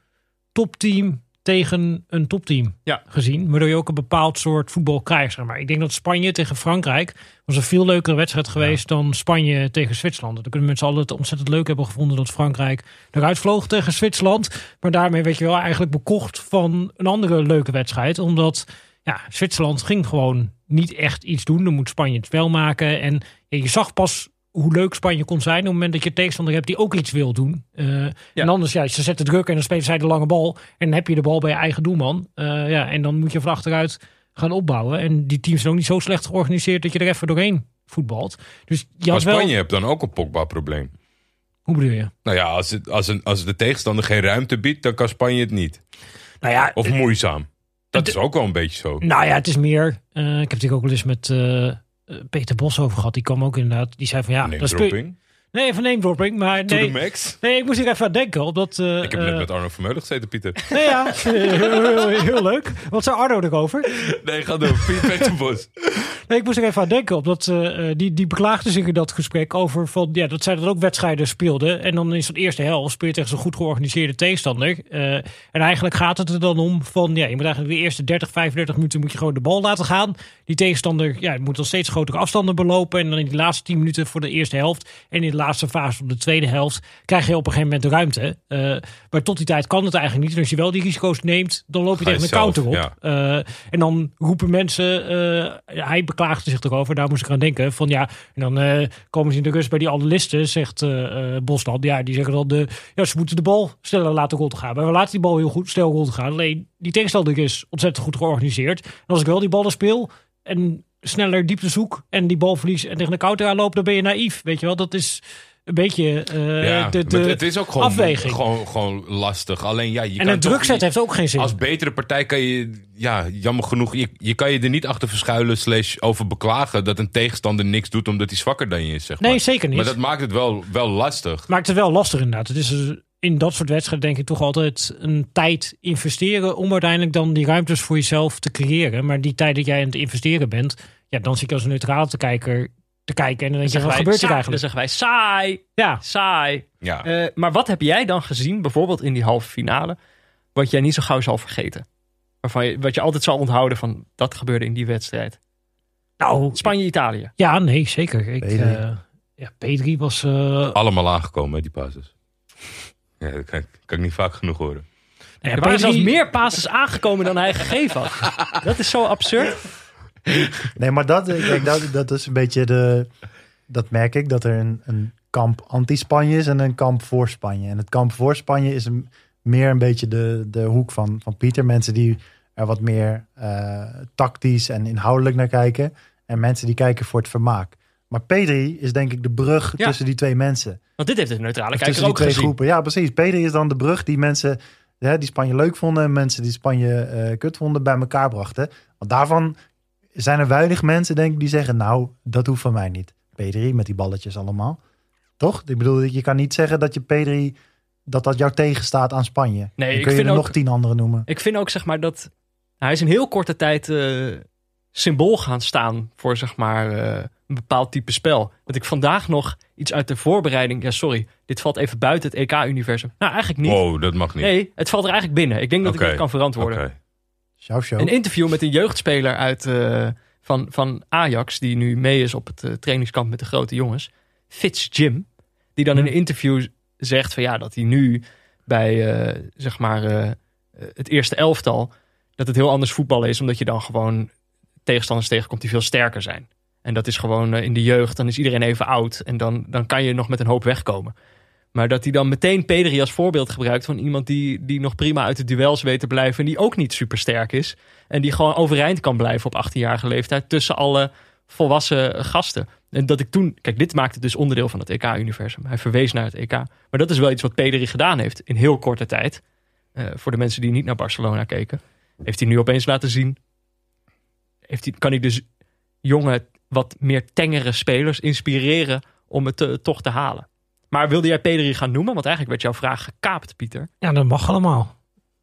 topteam tegen een topteam Ja. gezien. Waardoor je ook een bepaald soort voetbal krijgt. Zeg maar. Ik denk dat Spanje tegen Frankrijk was een veel leukere wedstrijd geweest dan Spanje tegen Zwitserland. Dan kunnen mensen het ontzettend leuk hebben gevonden dat Frankrijk eruit vloog tegen Zwitserland. Maar daarmee werd je wel eigenlijk bekocht van een andere leuke wedstrijd. Omdat ja, Zwitserland ging gewoon niet echt iets doen. Dan moet Spanje het spel maken. En ja, je zag pas hoe leuk Spanje kon zijn op het moment dat je tegenstander hebt die ook iets wil doen. Eh, En anders, ja, ze zetten druk en dan spelen zij de lange bal. En dan heb je de bal bij je eigen doelman. Eh, ja, en dan moet je van achteruit gaan opbouwen. En die teams zijn ook niet zo slecht georganiseerd dat je er even doorheen voetbalt. Dus je Maar wel... Spanje hebt dan ook een Pogba-probleem. Hoe bedoel je? Nou ja, als, het, als, een, als de tegenstander geen ruimte biedt, dan kan Spanje het niet. Nou ja, Of moeizaam. Dat het- is ook wel een beetje zo. Nou ja, het is meer. eh, ik heb het hier ook wel eens met eh, eh, Peter Bos over gehad. Die kwam ook inderdaad. Die zei van ja. Dat speel-. Nee, van name dropping. Maar To the nee, max. nee, ik moest hier even aan denken. Omdat, eh, Ik heb eh, net met Arno Vermeulen gezeten, Pieter. Nee, ja, heel, heel, heel leuk. Wat zei Arno erover? Nee, ga door. Bos. Nee, ik moest er even aan denken. Omdat eh, eh, die, die beklaagde zich in dat gesprek over van, ja, dat zij dat ook wedstrijden speelden. En dan is het eerste helft speel je tegen zo'n goed georganiseerde tegenstander. Eh, en eigenlijk gaat het er dan om van, ja, je moet eigenlijk de eerste 30, 35 minuten moet je gewoon de bal laten gaan. Die tegenstander ja, moet dan steeds grotere afstanden belopen. En dan in die laatste 10 minuten voor de eerste helft. En in de laatste fase van de tweede helft krijg je op een gegeven moment de ruimte. Eh, maar tot die tijd kan het eigenlijk niet. En als je wel die risico's neemt, dan loop je Ga tegen een zelf, counter op. ja. Eh, en dan roepen mensen, eh, hij beklaagde zich erover, daar moest ik aan denken. Van ja, en dan komen ze in de rust bij die analisten, zegt Bosland. Ja, die zeggen dan, de, ja, ze moeten de bal sneller laten rondgaan. Maar we laten die bal heel goed snel rondgaan. Alleen die tegenstander is ontzettend goed georganiseerd. En als ik wel die ballen speel en sneller diepte zoek en die bal verlies en tegen de counter aanloop, dan ben je naïef. Weet je wel, dat is een beetje eh, Ja, de, het is ook gewoon, afweging. gewoon, gewoon lastig. Alleen ja, je en kan toch druk zetten niet- heeft ook geen zin. Als betere partij kan je, ja, jammer genoeg, je, je kan je er niet achter verschuilen slash over beklagen dat een tegenstander niks doet omdat hij zwakker dan je is, zeg maar. Nee, zeker niet. Maar dat maakt het wel, wel lastig. maakt het wel lastig inderdaad. Het is in dat soort wedstrijden denk ik toch altijd een tijd investeren om uiteindelijk dan die ruimtes voor jezelf te creëren. Maar die tijd dat jij aan het investeren bent, ja, dan zit je als een neutrale te kijker te kijken en dan denk je, wat gebeurt er eigenlijk? Dan zeggen wij saai, Ja, saai. Ja. Eh, maar wat heb jij dan gezien, bijvoorbeeld in die halve finale, wat jij niet zo gauw zal vergeten? Waarvan je, wat je altijd zal onthouden van, dat gebeurde in die wedstrijd. nou, Spanje-Italië. ja, nee, zeker. Ik, Pedri. eh, ja, P3 was... eh, Allemaal aangekomen, die passes. Ja, dat kan, kan ik niet vaak genoeg horen. nou ja, Er waren P3 zelfs meer passes aangekomen dan hij gegeven had. Dat is zo absurd. Nee, maar dat, kijk, dat, dat is een beetje de. Dat merk ik, dat er een, een kamp anti-Spanje is en een kamp voor Spanje. En het kamp voor Spanje is een, meer een beetje de, de hoek van, van Pieter. Mensen die er wat meer eh, tactisch en inhoudelijk naar kijken. En mensen die kijken voor het vermaak. Maar Pedri is denk ik de brug Ja. tussen die twee mensen. Want dit heeft de neutrale kijker tussen die ook twee gezien. groepen. Ja, precies. Pedri is dan de brug die mensen hè, die Spanje leuk vonden en mensen die Spanje eh, kut vonden bij elkaar brachten. Want daarvan zijn er weinig mensen, denk ik, die zeggen: Nou, dat hoeft van mij niet. Pedri met die balletjes allemaal. Toch? Ik bedoel, je kan niet zeggen dat je Pedri dat dat jou tegenstaat aan Spanje. Nee, Dan ik kun je vind er ook- nog tien andere noemen. Ik vind ook zeg maar dat hij is in heel korte tijd eh, symbool gaan staan voor zeg maar eh, een bepaald type spel. Dat ik vandaag nog iets uit de voorbereiding, ja sorry, dit valt even buiten het EK-universum. Nou eigenlijk niet. Wow, dat mag niet. Nee, het valt er eigenlijk binnen. Ik denk dat ik dat kan verantwoorden. Oké. Show show. Een interview met een jeugdspeler uit, eh, van, van Ajax, die nu mee is op het eh, trainingskamp met de grote jongens. Fitz Jim. Die dan in een interview zegt van ja, dat hij nu bij eh, zeg maar eh, het eerste elftal, dat het heel anders voetballen is, omdat je dan gewoon tegenstanders tegenkomt die veel sterker zijn. En dat is gewoon eh, in de jeugd, dan is iedereen even oud en dan, dan kan je nog met een hoop wegkomen. Maar dat hij dan meteen Pedri als voorbeeld gebruikt van iemand die, die nog prima uit de duels weet te blijven. En die ook niet super sterk is. En die gewoon overeind kan blijven op 18-jarige leeftijd tussen alle volwassen gasten. En dat ik toen, kijk, dit maakte dus onderdeel van het EK-universum. Hij verwees naar het EK. Maar dat is wel iets wat Pedri gedaan heeft in heel korte tijd. Eh, voor de mensen die niet naar Barcelona keken. Heeft hij nu opeens laten zien. Heeft hij, kan hij dus jonge, wat meer tengere spelers inspireren om het eh, toch te halen. Maar wilde jij Pedri gaan noemen? Want eigenlijk werd jouw vraag gekaapt, Pieter. Ja, dat mag allemaal.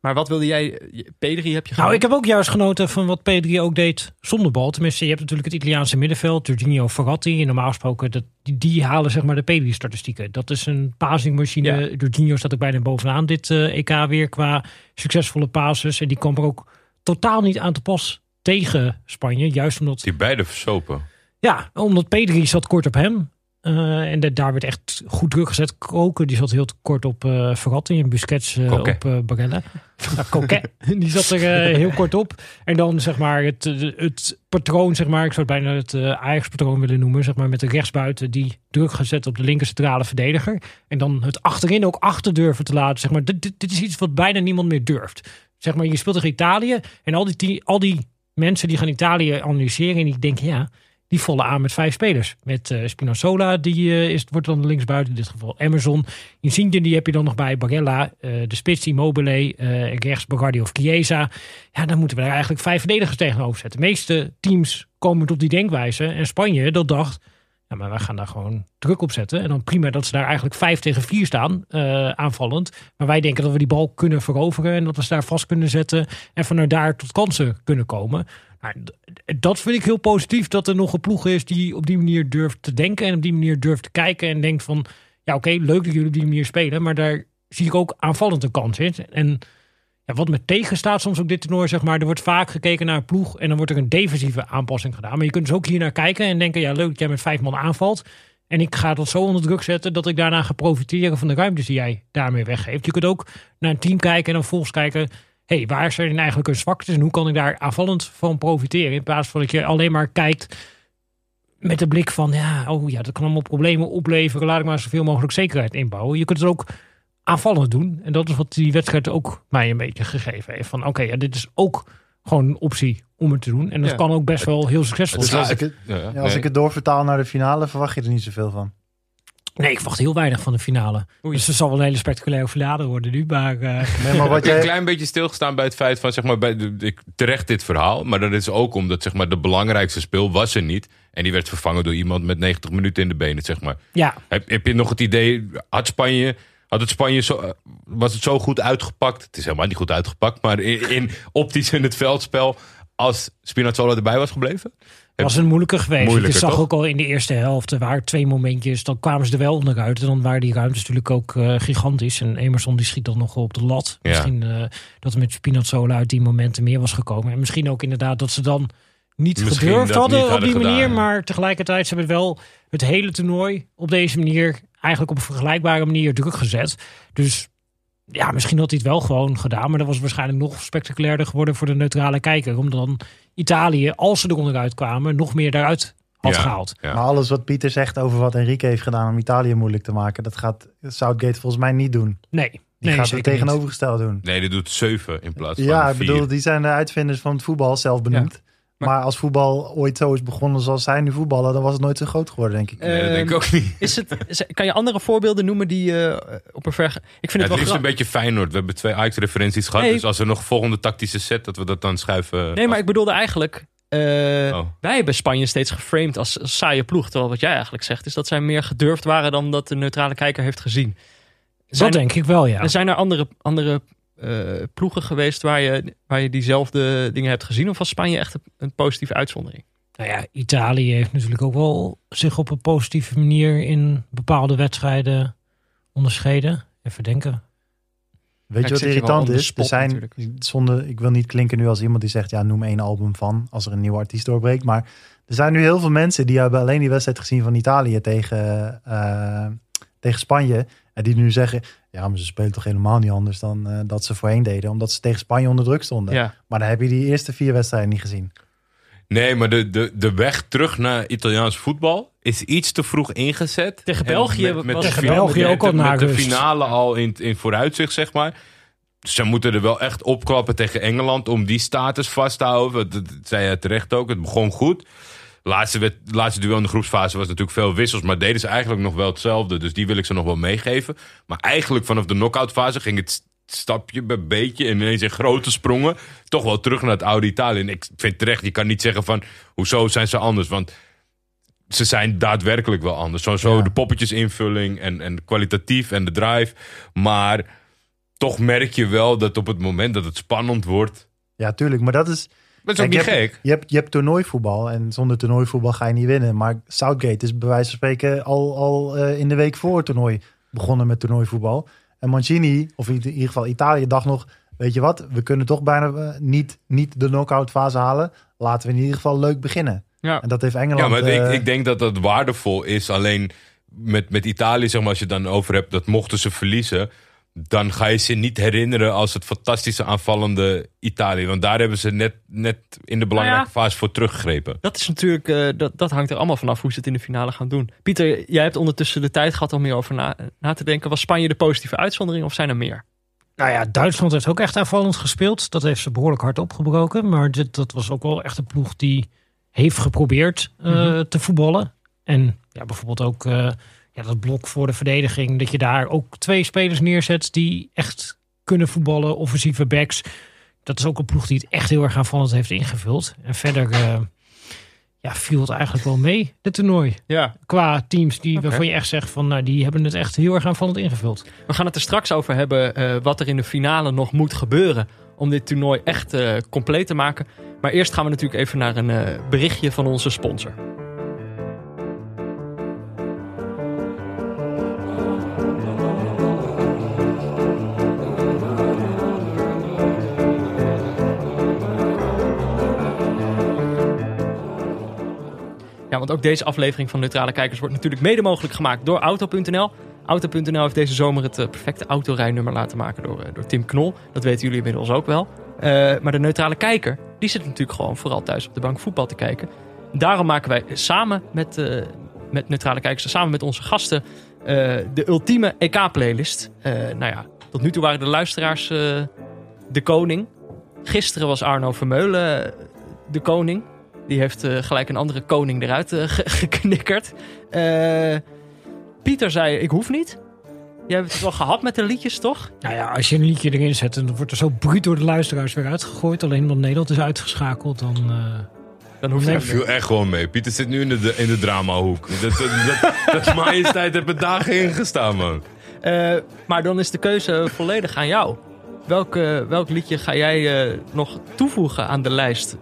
Maar wat wilde jij? Pedri heb je Nou, ik heb ook juist genoten van wat Pedri ook deed zonder bal. Tenminste, je hebt natuurlijk het Italiaanse middenveld, Jorginho Ferrati. En normaal gesproken, dat, die, die halen zeg maar de Pedri-statistieken. Dat is een passingmachine. Ja. Jorginho staat ook bijna bovenaan dit eh, EK weer qua succesvolle passes. En die kwam er ook totaal niet aan te pas tegen Spanje. Juist omdat Die beide versopen. Ja, omdat Pedri zat kort op hem. Eh, en de- daar werd echt goed druk gezet. Koken, die zat heel kort op eh Verratti. En Busquets eh, op eh Barella. Coquet, die zat er heel kort op. En dan zeg maar het, het patroon, zeg maar. Ik zou het bijna het Ajax-patroon willen noemen. Zeg maar met de rechtsbuiten die druk gezet op de linker centrale verdediger. En dan het achterin ook achter durven te laten. Zeg maar. dit, dit, dit is iets wat bijna niemand meer durft. Zeg maar, je speelt tegen Italië. En al die, al die mensen die gaan Italië analyseren. En die denken, ja, die vollen aan met vijf spelers. Met eh, Spinazzola, die eh, is, wordt dan linksbuiten, in dit geval Emerson. Insigne, die heb je dan nog bij Barella. eh, de spits Immobile, rechts Bogardi of Chiesa. Ja, dan moeten we daar eigenlijk vijf verdedigers tegenover zetten. De meeste teams komen tot die denkwijze. En Spanje, dat dacht, ja, maar wij gaan daar gewoon druk op zetten. En dan prima dat ze daar eigenlijk vijf tegen vier staan, eh, aanvallend. Maar wij denken dat we die bal kunnen veroveren en dat we ze daar vast kunnen zetten. En vanuit daar tot kansen kunnen komen. Nou, dat vind ik heel positief, dat er nog een ploeg is die op die manier durft te denken. En op die manier durft te kijken en denkt van, ja oké, leuk dat jullie op die manier spelen. Maar daar zie ik ook aanvallend een kans in. En wat me tegenstaat soms ook dit toernooi, zeg maar, er wordt vaak gekeken naar een ploeg en dan wordt er een defensieve aanpassing gedaan. Maar je kunt dus ook hier naar kijken en denken, ja leuk dat jij met vijf man aanvalt. En ik ga dat zo onder druk zetten dat ik daarna ga profiteren van de ruimtes die jij daarmee weggeeft. Je kunt ook naar een team kijken en dan volgens kijken, hey, waar zijn eigenlijk hun zwaktes en hoe kan ik daar aanvallend van profiteren? In plaats van dat je alleen maar kijkt met de blik van, ja, oh ja, dat kan allemaal problemen opleveren. Laat ik maar zoveel mogelijk zekerheid inbouwen. Je kunt het ook aanvallend doen. En dat is wat die wedstrijd ook mij een beetje gegeven heeft. Van oké, ja, dit is ook gewoon een optie om het te doen. En dat Ja. kan ook best wel heel succesvol Dus zijn. als ik het, Ja, ja, nee. als ik het doorvertaal naar de finale, verwacht je er niet zoveel van. Nee, ik verwacht heel weinig van de finale. Oei. Dus het zal wel een hele spectaculaire finale worden nu. Maar eh, Nee, maar wat Ik heb een klein beetje stilgestaan bij het feit van, zeg maar, bij de, ik, terecht dit verhaal. Maar dat is ook omdat, zeg maar, de belangrijkste speel was er niet. En die werd vervangen door iemand met 90 minuten in de benen, zeg maar. ja, Heb, heb je nog het idee, had Spanje, had het Spanje zo, eh, was het zo goed uitgepakt? Het is helemaal niet goed uitgepakt, maar in, in optisch in het veldspel als Spinazzola erbij was gebleven? Het was een moeilijke geweest. Moeilijker, je zag toch? ook al in de eerste helft. Er waren twee momentjes. Dan kwamen ze er wel onderuit. En dan waren die ruimtes natuurlijk ook eh, gigantisch. En Emerson die schiet dan nog op de lat. Ja. Misschien eh, dat er met Spinazzola uit die momenten meer was gekomen. En misschien ook inderdaad dat ze dan niet Misschien gedurfd hadden niet op die manier. ja. Maar tegelijkertijd ze hebben wel het hele toernooi op deze manier... eigenlijk op een vergelijkbare manier druk gezet. Dus ja, misschien had hij het wel gewoon gedaan. Maar dat was waarschijnlijk nog spectaculairder geworden voor de neutrale kijker. Omdat dan Italië, als ze er onderuit kwamen, nog meer daaruit had Ja. gehaald. Ja. maar alles wat Pieter zegt over wat Enrique heeft gedaan om Italië moeilijk te maken, dat gaat Southgate volgens mij niet doen. Nee, Die nee gaat het tegenovergesteld doen. Nee, die doet 7 in plaats van Ja, ik 4. bedoel, die zijn de uitvinders van het voetbal zelf benoemd. Maar, als voetbal ooit zo is begonnen zoals zij nu voetballen, dan was het nooit zo groot geworden, denk ik. Nee, dat denk ik ook niet. Is het, is- kan je andere voorbeelden noemen die eh, op een ver... Ik vind Het het wel liefst een beetje Feyenoord. We hebben twee Ajax-referenties gehad. Nee. Dus als er nog volgende tactische set, dat we dat dan schuiven. Nee, maar ik bedoelde eigenlijk... eh, Oh. Wij hebben Spanje steeds geframed als saaie ploeg. Terwijl wat jij eigenlijk zegt is dat zij meer gedurfd waren dan dat de neutrale kijker heeft gezien. Zijn, Dat denk ik wel, ja. En zijn er andere, andere ploegen geweest waar je, waar je diezelfde dingen hebt gezien? Of was Spanje echt een, een positieve uitzondering? Nou ja, Italië heeft natuurlijk ook wel zich op een positieve manier in bepaalde wedstrijden onderscheiden. Even denken. Weet je wat je irritant is? spot Er zijn, natuurlijk. zonder, ik wil niet klinken nu als iemand die zegt, ja, noem één album van als er een nieuwe artiest doorbreekt. Maar er zijn nu heel veel mensen die hebben alleen die wedstrijd gezien van Italië tegen, eh, tegen Spanje. En die nu zeggen, ja, maar ze spelen toch helemaal niet anders dan eh, dat ze voorheen deden. Omdat ze tegen Spanje onder druk stonden. Ja. Maar dan heb je die eerste vier wedstrijden niet gezien. Nee, maar de, de, de weg terug naar Italiaans voetbal is iets te vroeg ingezet. Tegen En België met, met was de het finale- België ook al met, naar de finale al in, in vooruitzicht, zeg maar. Ze moeten er wel echt opklappen tegen Engeland om die status vast te houden. Dat, dat zei je terecht ook. Het begon goed. Laatste, laatste duel in de groepsfase was natuurlijk veel wissels. Maar deden ze eigenlijk nog wel hetzelfde. Dus die wil ik ze nog wel meegeven. Maar eigenlijk vanaf de knock-out fase ging het stapje bij beetje. En ineens in grote sprongen. Toch wel terug naar het oude Italië. En ik vind terecht, je kan niet zeggen van... Hoezo zijn ze anders? Want ze zijn daadwerkelijk wel anders. Ja. de poppetjesinvulling en, en kwalitatief en de drive. Maar toch merk je wel dat op het moment dat het spannend wordt... Ja, tuurlijk. Maar dat is... Dat is ook Kijk, niet je hebt- gek. Je hebt, je hebt toernooivoetbal en zonder toernooivoetbal ga je niet winnen. Maar Southgate is bij wijze van spreken al, al eh, in de week voor het toernooi begonnen met toernooivoetbal. En Mancini, of in ieder geval Italië, dacht nog, weet je wat, we kunnen toch bijna eh, niet, niet de knock-out fase halen. Laten we in ieder geval leuk beginnen. Ja. En dat heeft Engeland... Ja, maar eh, ik, ik denk dat dat waardevol is. Alleen met, met Italië, zeg maar, als je het dan over hebt, dat mochten ze verliezen. Dan ga je ze niet herinneren als het fantastische aanvallende Italië. Want daar hebben ze net, net in de belangrijke Nou ja. fase voor teruggegrepen. Dat is natuurlijk, eh, dat, dat hangt er allemaal vanaf hoe ze het in de finale gaan doen. Pieter, jij hebt ondertussen de tijd gehad om meer over na, na te denken. Was Spanje de positieve uitzondering of zijn er meer? Nou ja, Duitsland heeft ook echt aanvallend gespeeld. Dat heeft ze behoorlijk hard opgebroken. Maar dit, dat was ook wel echt een ploeg die heeft geprobeerd eh, Mhm. te voetballen. En ja, bijvoorbeeld ook eh, ja, dat blok voor de verdediging. Dat je daar ook twee spelers neerzet die echt kunnen voetballen. Offensieve backs. Dat is ook een ploeg die het echt heel erg aanvallend heeft ingevuld. En verder eh, ja, viel het eigenlijk wel mee, dit toernooi. Ja. Qua teams die, waarvan je echt zegt van nou, die hebben het echt heel erg aanvallend ingevuld. We gaan het er straks over hebben eh, wat er in de finale nog moet gebeuren om dit toernooi echt eh, compleet te maken. Maar eerst gaan we natuurlijk even naar een berichtje van onze sponsor. Ja, want ook deze aflevering van Neutrale Kijkers wordt natuurlijk mede mogelijk gemaakt door Auto.nl. Auto.nl heeft deze zomer het eh, perfecte autorijnummer laten maken door, eh, door Tim Knol. Dat weten jullie inmiddels ook wel. Eh, maar de neutrale kijker, die zit natuurlijk gewoon vooral thuis op de bank voetbal te kijken. Daarom maken wij samen met, met neutrale kijkers, samen met onze gasten, de ultieme EK-playlist. Nou ja, tot nu toe waren de luisteraars de koning. Gisteren was Arno Vermeulen de koning. Die heeft eh, gelijk een andere koning eruit eh, ge- geknikkerd. Eh, Pieter zei, ik hoef niet. Jij hebt het wel gehad met de liedjes, toch? Nou ja, als je een liedje erin zet en dan wordt er zo bruut door de luisteraars weer uitgegooid. Alleen omdat Nederland is uitgeschakeld, dan... eh, Dan hoef je Nee, niet viel echt gewoon mee. Pieter zit nu in de, in de dramahoek. Dat, dat, dat, dat majesteit heeft er dagen ingestaan, man. Eh, maar dan is de keuze volledig aan jou. Welk, welk liedje ga jij eh, nog toevoegen aan de lijst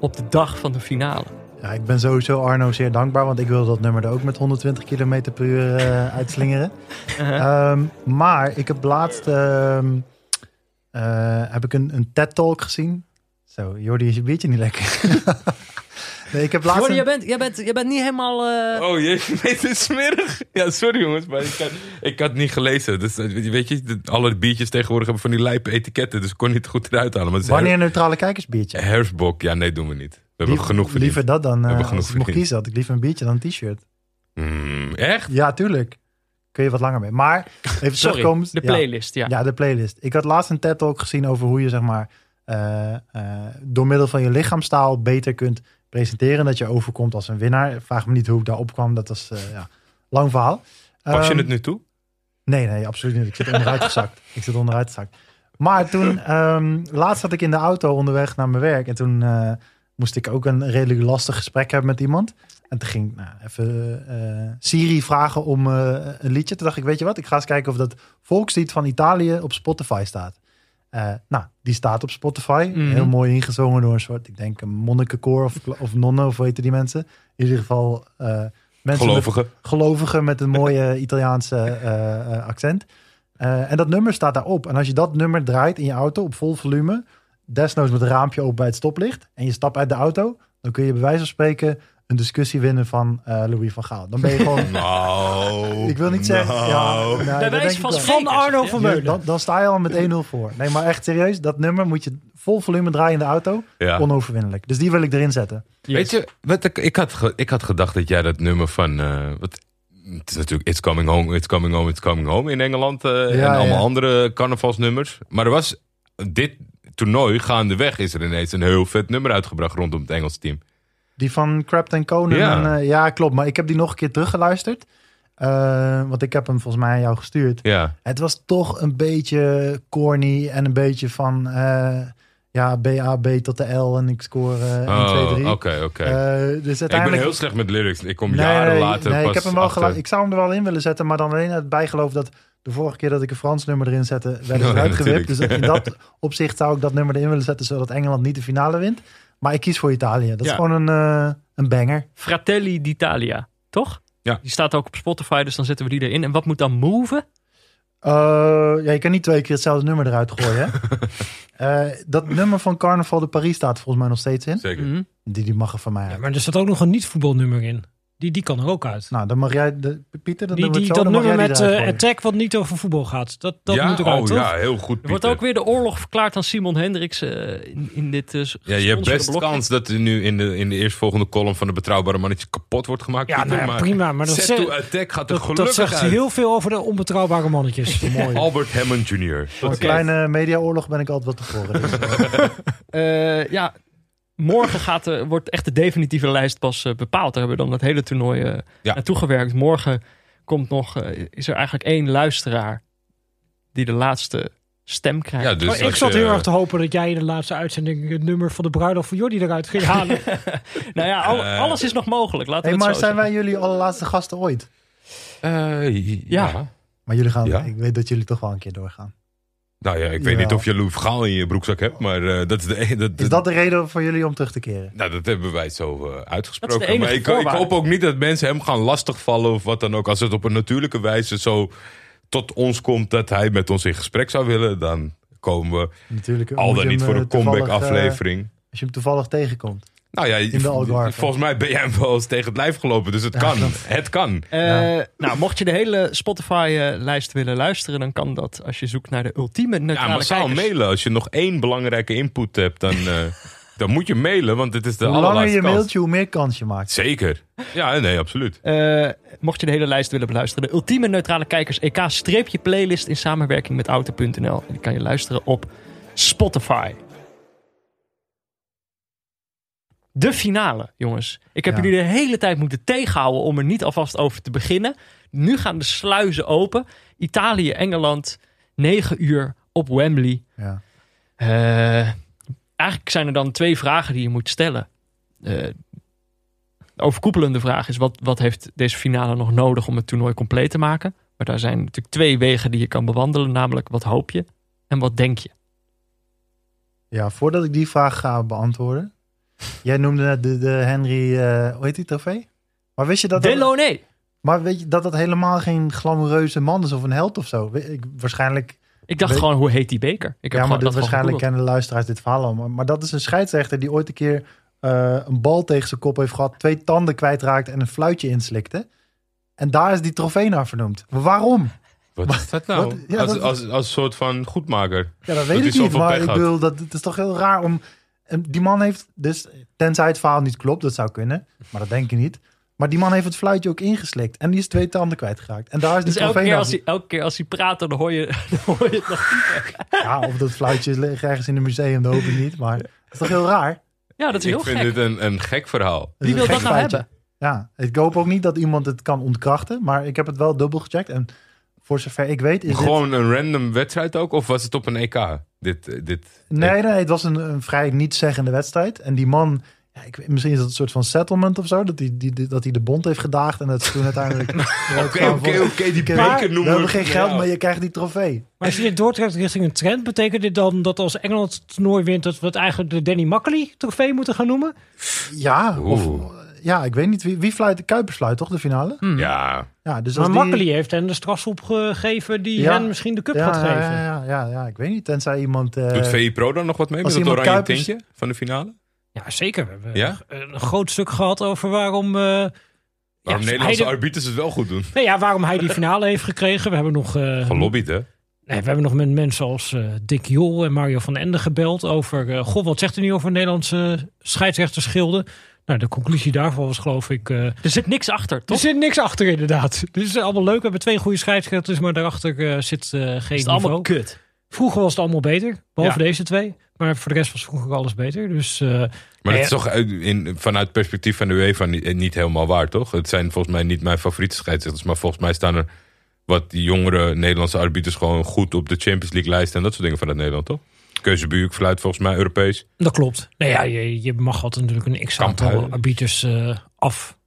op de dag van de finale? Ja, ik ben sowieso Arno zeer dankbaar, want ik wil dat nummer er ook met 120 km per uur eh, uitslingeren. Uh, Ehm, maar ik heb laatst ehm, eh, heb ik een, een TED-talk gezien. Zo, Jordi, is je biertje niet lekker? nee, ik heb laatst Jordi, een- jij bent, jij, bent, jij bent niet helemaal... eh, Oh jee, weet het smerig. Ja, sorry jongens, maar ik had, ik had niet gelezen. Dus, eh, weet je, alle biertjes tegenwoordig hebben van die lijpe etiketten. Dus ik kon niet goed eruit halen. Maar is Wanneer een neutrale kijkersbiertje? her- Herfstbok, ja nee, doen we niet. We hebben Liever- genoeg verdiend. Liever dat dan, hebben eh genoeg als ik mocht kiezen, had ik liever een biertje dan een t-shirt. Hmm, echt? Ja, tuurlijk. Kun je wat langer mee. Maar even sorry, de playlist, ja. Ja, de playlist. Ik had laatst een TED-talk gezien over hoe je zeg maar eh, eh, door middel van je lichaamstaal beter kunt presenteren. Dat je overkomt als een winnaar. Vraag me niet hoe ik daar opkwam. Dat was eh ja, lang verhaal. Pas je Ehm, het nu toe? Nee, nee, absoluut niet. Ik zit onderuit gezakt. Ik zit onderuit gezakt. Maar toen, ehm, laatst zat ik in de auto onderweg naar mijn werk. En toen eh, moest ik ook een redelijk lastig gesprek hebben met iemand. En toen ging ik nou, even eh, Siri vragen om een liedje. Toen dacht ik, weet je wat? Ik ga eens kijken of dat volkslied van Italië op Spotify staat. Eh, nou, die staat op Spotify. Mhm. Heel mooi ingezongen door een soort, ik denk een monnikenkoor of, of nonnen of hoe heten die mensen. In ieder geval eh, mensen met, Gelovigen. gelovigen met een mooie Italiaanse eh, accent. Eh, en dat nummer staat daarop. En als je dat nummer draait in je auto op vol volume, desnoods met een raampje open bij het stoplicht, en je stapt uit de auto, dan kun je bij wijze van spreken een discussie winnen van eh, Louis van Gaal. Dan ben je gewoon. Nou. Ik wil niet zeggen. Ja, nou. nou, Bij wijze van Van Arno. Vermeulen. Ja, dan, dan sta je al met 1-0 voor. Nee, maar echt serieus, dat nummer moet je vol volume draaien in de auto. Ja. Onoverwinnelijk. Dus die wil ik erin zetten. Weet je, wat ik, ik, had, ge- ik had gedacht dat jij dat nummer van. eh, wat, het is natuurlijk It's Coming Home, It's Coming Home, It's Coming Home in Engeland. eh, en Ja, allemaal andere carnavalsnummers. Maar er was dit toernooi gaandeweg is er ineens een heel vet nummer uitgebracht rondom het Engelse team. Die van Crapton Conan. Ja. En, eh, ja, klopt. Maar ik heb die nog een keer teruggeluisterd. Eh, want ik heb hem volgens mij aan jou gestuurd. Ja, Het was toch een beetje corny en een beetje van... eh, ja, BAB tot de L en ik score eh 1, 2, 3. Oh, oké, oké. Dus Ik ben uiteindelijk... heel slecht met lyrics. Ik kom Nee, jaren nee, later nee, pas ik heb hem wel achter. Ik zou hem er wel in willen zetten, maar dan alleen het bijgeloof dat De vorige keer dat ik een Frans nummer erin zette, werd het eruit gewipt. Dus in dat opzicht zou ik dat nummer erin willen zetten, zodat Engeland niet de finale wint. Maar ik kies voor Italië. Dat Ja. is gewoon een, eh, een banger. Fratelli d'Italia, toch? Ja. Die staat ook op Spotify, dus dan zetten we die erin. En wat moet dan move? Eh, ja, je kan niet twee keer hetzelfde nummer eruit gooien. hè? Eh, dat nummer van Carnaval de Paris staat volgens mij nog steeds in. Zeker. Mhm. Die, die mag er van mij Ja, maar er staat ook nog een niet-voetbalnummer in. Die, die kan er ook uit. Nou, dan mag jij, de, Pieter, dan Die, doen we die, het zo, dat dan mag nummer jij met eh. Attack wat niet over voetbal gaat. Dat, dat ja? moet eruit, oh, toch? ja, heel goed, Er wordt Pieter. ook weer de oorlog verklaard aan Simon Hendricks eh, in, in dit eh, Ja, je hebt best kans dat er nu in de, in de eerstvolgende column van de betrouwbare mannetje kapot wordt gemaakt. Ja, Pieter, nou ja, prima, maar dat set zegt- to attack gaat er Dat, gelukkig dat zegt uit. heel veel over de onbetrouwbare mannetjes. Mooi. Albert Hammond Jr. Voor een kleine mediaoorlog ben ik altijd wat tevoren. Dus, ja, morgen gaat, wordt echt de definitieve lijst pas eh, bepaald. Daar hebben we dan het hele toernooi eh, Ja. naartoe gewerkt. Morgen komt nog, eh, is er eigenlijk één luisteraar die de laatste stem krijgt. Ja, dus Maar ik zat je- heel erg te hopen dat jij in de laatste uitzending het nummer van de bruiloft van Jordi eruit ging halen. Nou ja, al- alles is nog mogelijk. Laten hey, we maar het zo zijn wij jullie allerlaatste gasten ooit? Eh, ja. Ja. Maar jullie gaan, Ja. ik weet dat jullie toch wel een keer doorgaan. Nou ja, ik weet niet of je Louis Vergaal in je broekzak hebt, maar eh, dat is de e- dat, Is dat de reden voor jullie om terug te keren? Nou, dat hebben wij zo eh, Dat is uitgesproken. de enige maar ik, ik hoop ook niet dat mensen hem gaan lastigvallen of wat dan ook. Als het op een natuurlijke wijze zo tot ons komt dat hij met ons in gesprek zou willen, dan komen we Natuurlijk. al dan niet voor een comeback eh, aflevering. als je hem toevallig tegenkomt. Nou ja, de Algarve. volgens mij ben jij hem wel eens tegen het lijf gelopen, dus het Ja, kan. dat- Het kan. Eh, Ja. Nou, mocht je de hele Spotify-lijst willen luisteren, dan kan dat als je zoekt naar de ultieme Ja, neutrale massaal kijkers. mailen. Als je nog één belangrijke input hebt, dan, eh, dan moet je mailen, want dit is de hoe langer je kans. mailtje, hoe meer kans je maakt. Zeker. Ja, nee, absoluut. Eh, mocht je de hele lijst willen beluisteren, de ultieme neutrale kijkers EK-playlist in samenwerking met Auto.nl. En die kan je luisteren op Spotify. De finale, jongens. Ik heb Ja. jullie de hele tijd moeten tegenhouden om er niet alvast over te beginnen. Nu gaan de sluizen open. Italië, Engeland, 9 uur op Wembley. Ja. Eh, eigenlijk zijn er dan twee vragen die je moet stellen. Eh, de overkoepelende vraag is: wat, wat heeft deze finale nog nodig om het toernooi compleet te maken? Maar daar zijn natuurlijk twee wegen die je kan bewandelen, namelijk wat hoop je en wat denk je? ja, voordat ik die vraag ga beantwoorden. Jij noemde net de, de Henry, eh, hoe heet die trofee? Maar wist je dat dat, Deloné. maar weet je dat dat helemaal geen glamoureuze man is of een held of zo? Ik, waarschijnlijk, Ik dacht Weet- gewoon, hoe heet die beker? Ik heb ja, maar dat waarschijnlijk gegoogeld. kennen de luisteraars dit verhaal al. Maar, maar dat is een scheidsrechter die ooit een keer eh, een bal tegen zijn kop heeft gehad, twee tanden kwijtraakte en een fluitje inslikte. En daar is die trofee naar vernoemd. Maar waarom? Wat is dat nou? wat- ja, als, dat- als, als soort van goedmaker. Ja, dat weet ik niet. Maar ik bedoel, dat, het is toch heel raar om... en Die man heeft dus, tenzij het verhaal niet klopt, dat zou kunnen. Maar dat denk ik niet. Maar die man heeft het fluitje ook ingeslikt. En die is twee tanden kwijtgeraakt. En daar is Dus elke keer, als hij, elke keer als hij praat, dan hoor je, dan hoor je het nog. Ja, of dat fluitje ligt ergens in een museum, dat hoop ik niet. Maar dat is toch heel raar? Ja, dat is Ik heel vind gek. dit een, een gek verhaal. Wie is wil dat nou hebben? Ja, ik hoop ook niet dat iemand het kan ontkrachten. Maar ik heb het wel dubbel gecheckt. En voor zover ik weet is dit... Gewoon een random wedstrijd ook? Of was het op een EK? Dit, eh, dit, Nee, nee, het was een, een vrij niet-zeggende wedstrijd. En die man, ja, ik, weet- misschien is dat een soort van settlement of zo. Dat hij, die, die- dat hij de bond heeft gedaagd. En dat ze toen uiteindelijk... Oké, oké, oké, die beker we noemen hebben geen ja. geld, maar je krijgt die trofee. Maar als je dit doortrekt richting een trend, betekent dit dan dat als Engeland het toernooi wint, dat we het eigenlijk de Danny Makkely trofee moeten gaan noemen? Ja, of. Ja ik weet niet. Wie, wie fluit? De Kuipers fluit toch de finale? Ja, Ja, dus Maar die- Makkely heeft hen de strafschop gegeven die Ja. hen misschien de cup ja, gaat geven. Ja, ja, ja, ja, ik weet niet. Tenzij iemand... eh, doet VI Pro dan nog wat mee met het iemand oranje Kuipers- tintje van de finale? Ja, zeker. We hebben Ja? een groot stuk gehad over waarom... eh, Waarom ja, Nederlandse de- arbiters het wel goed doen? Nee, ja, waarom hij die finale heeft gekregen. We hebben nog, eh, Gelobbyd, hè? nee, we hebben nog met mensen als Dick Jol en Mario van Ende gebeld over... eh goh, wat zegt u nu over Nederlandse scheidsrechterschilden? Nou, de conclusie daarvan was geloof ik... eh, Er zit niks achter, er toch? zit niks achter inderdaad. Dit is allemaal leuk. We hebben twee goede scheidsrechters, maar daarachter eh, zit eh, geen Is het niveau. allemaal kut? Vroeger was het allemaal beter, behalve Ja. deze twee. Maar voor de rest was vroeger alles beter. Dus eh, Maar Ja, het is toch uit- in, vanuit perspectief van de UEFA niet, niet helemaal waar, toch? Het zijn volgens mij niet mijn favoriete scheidsrechters. Maar volgens mij staan er wat jongere Nederlandse arbiters gewoon goed op de Champions League lijst en dat soort dingen vanuit Nederland, toch? Keuzebuurk fluit volgens mij Europees. dat klopt. Nou ja, je, je mag altijd natuurlijk een x-aantal arbiters eh, af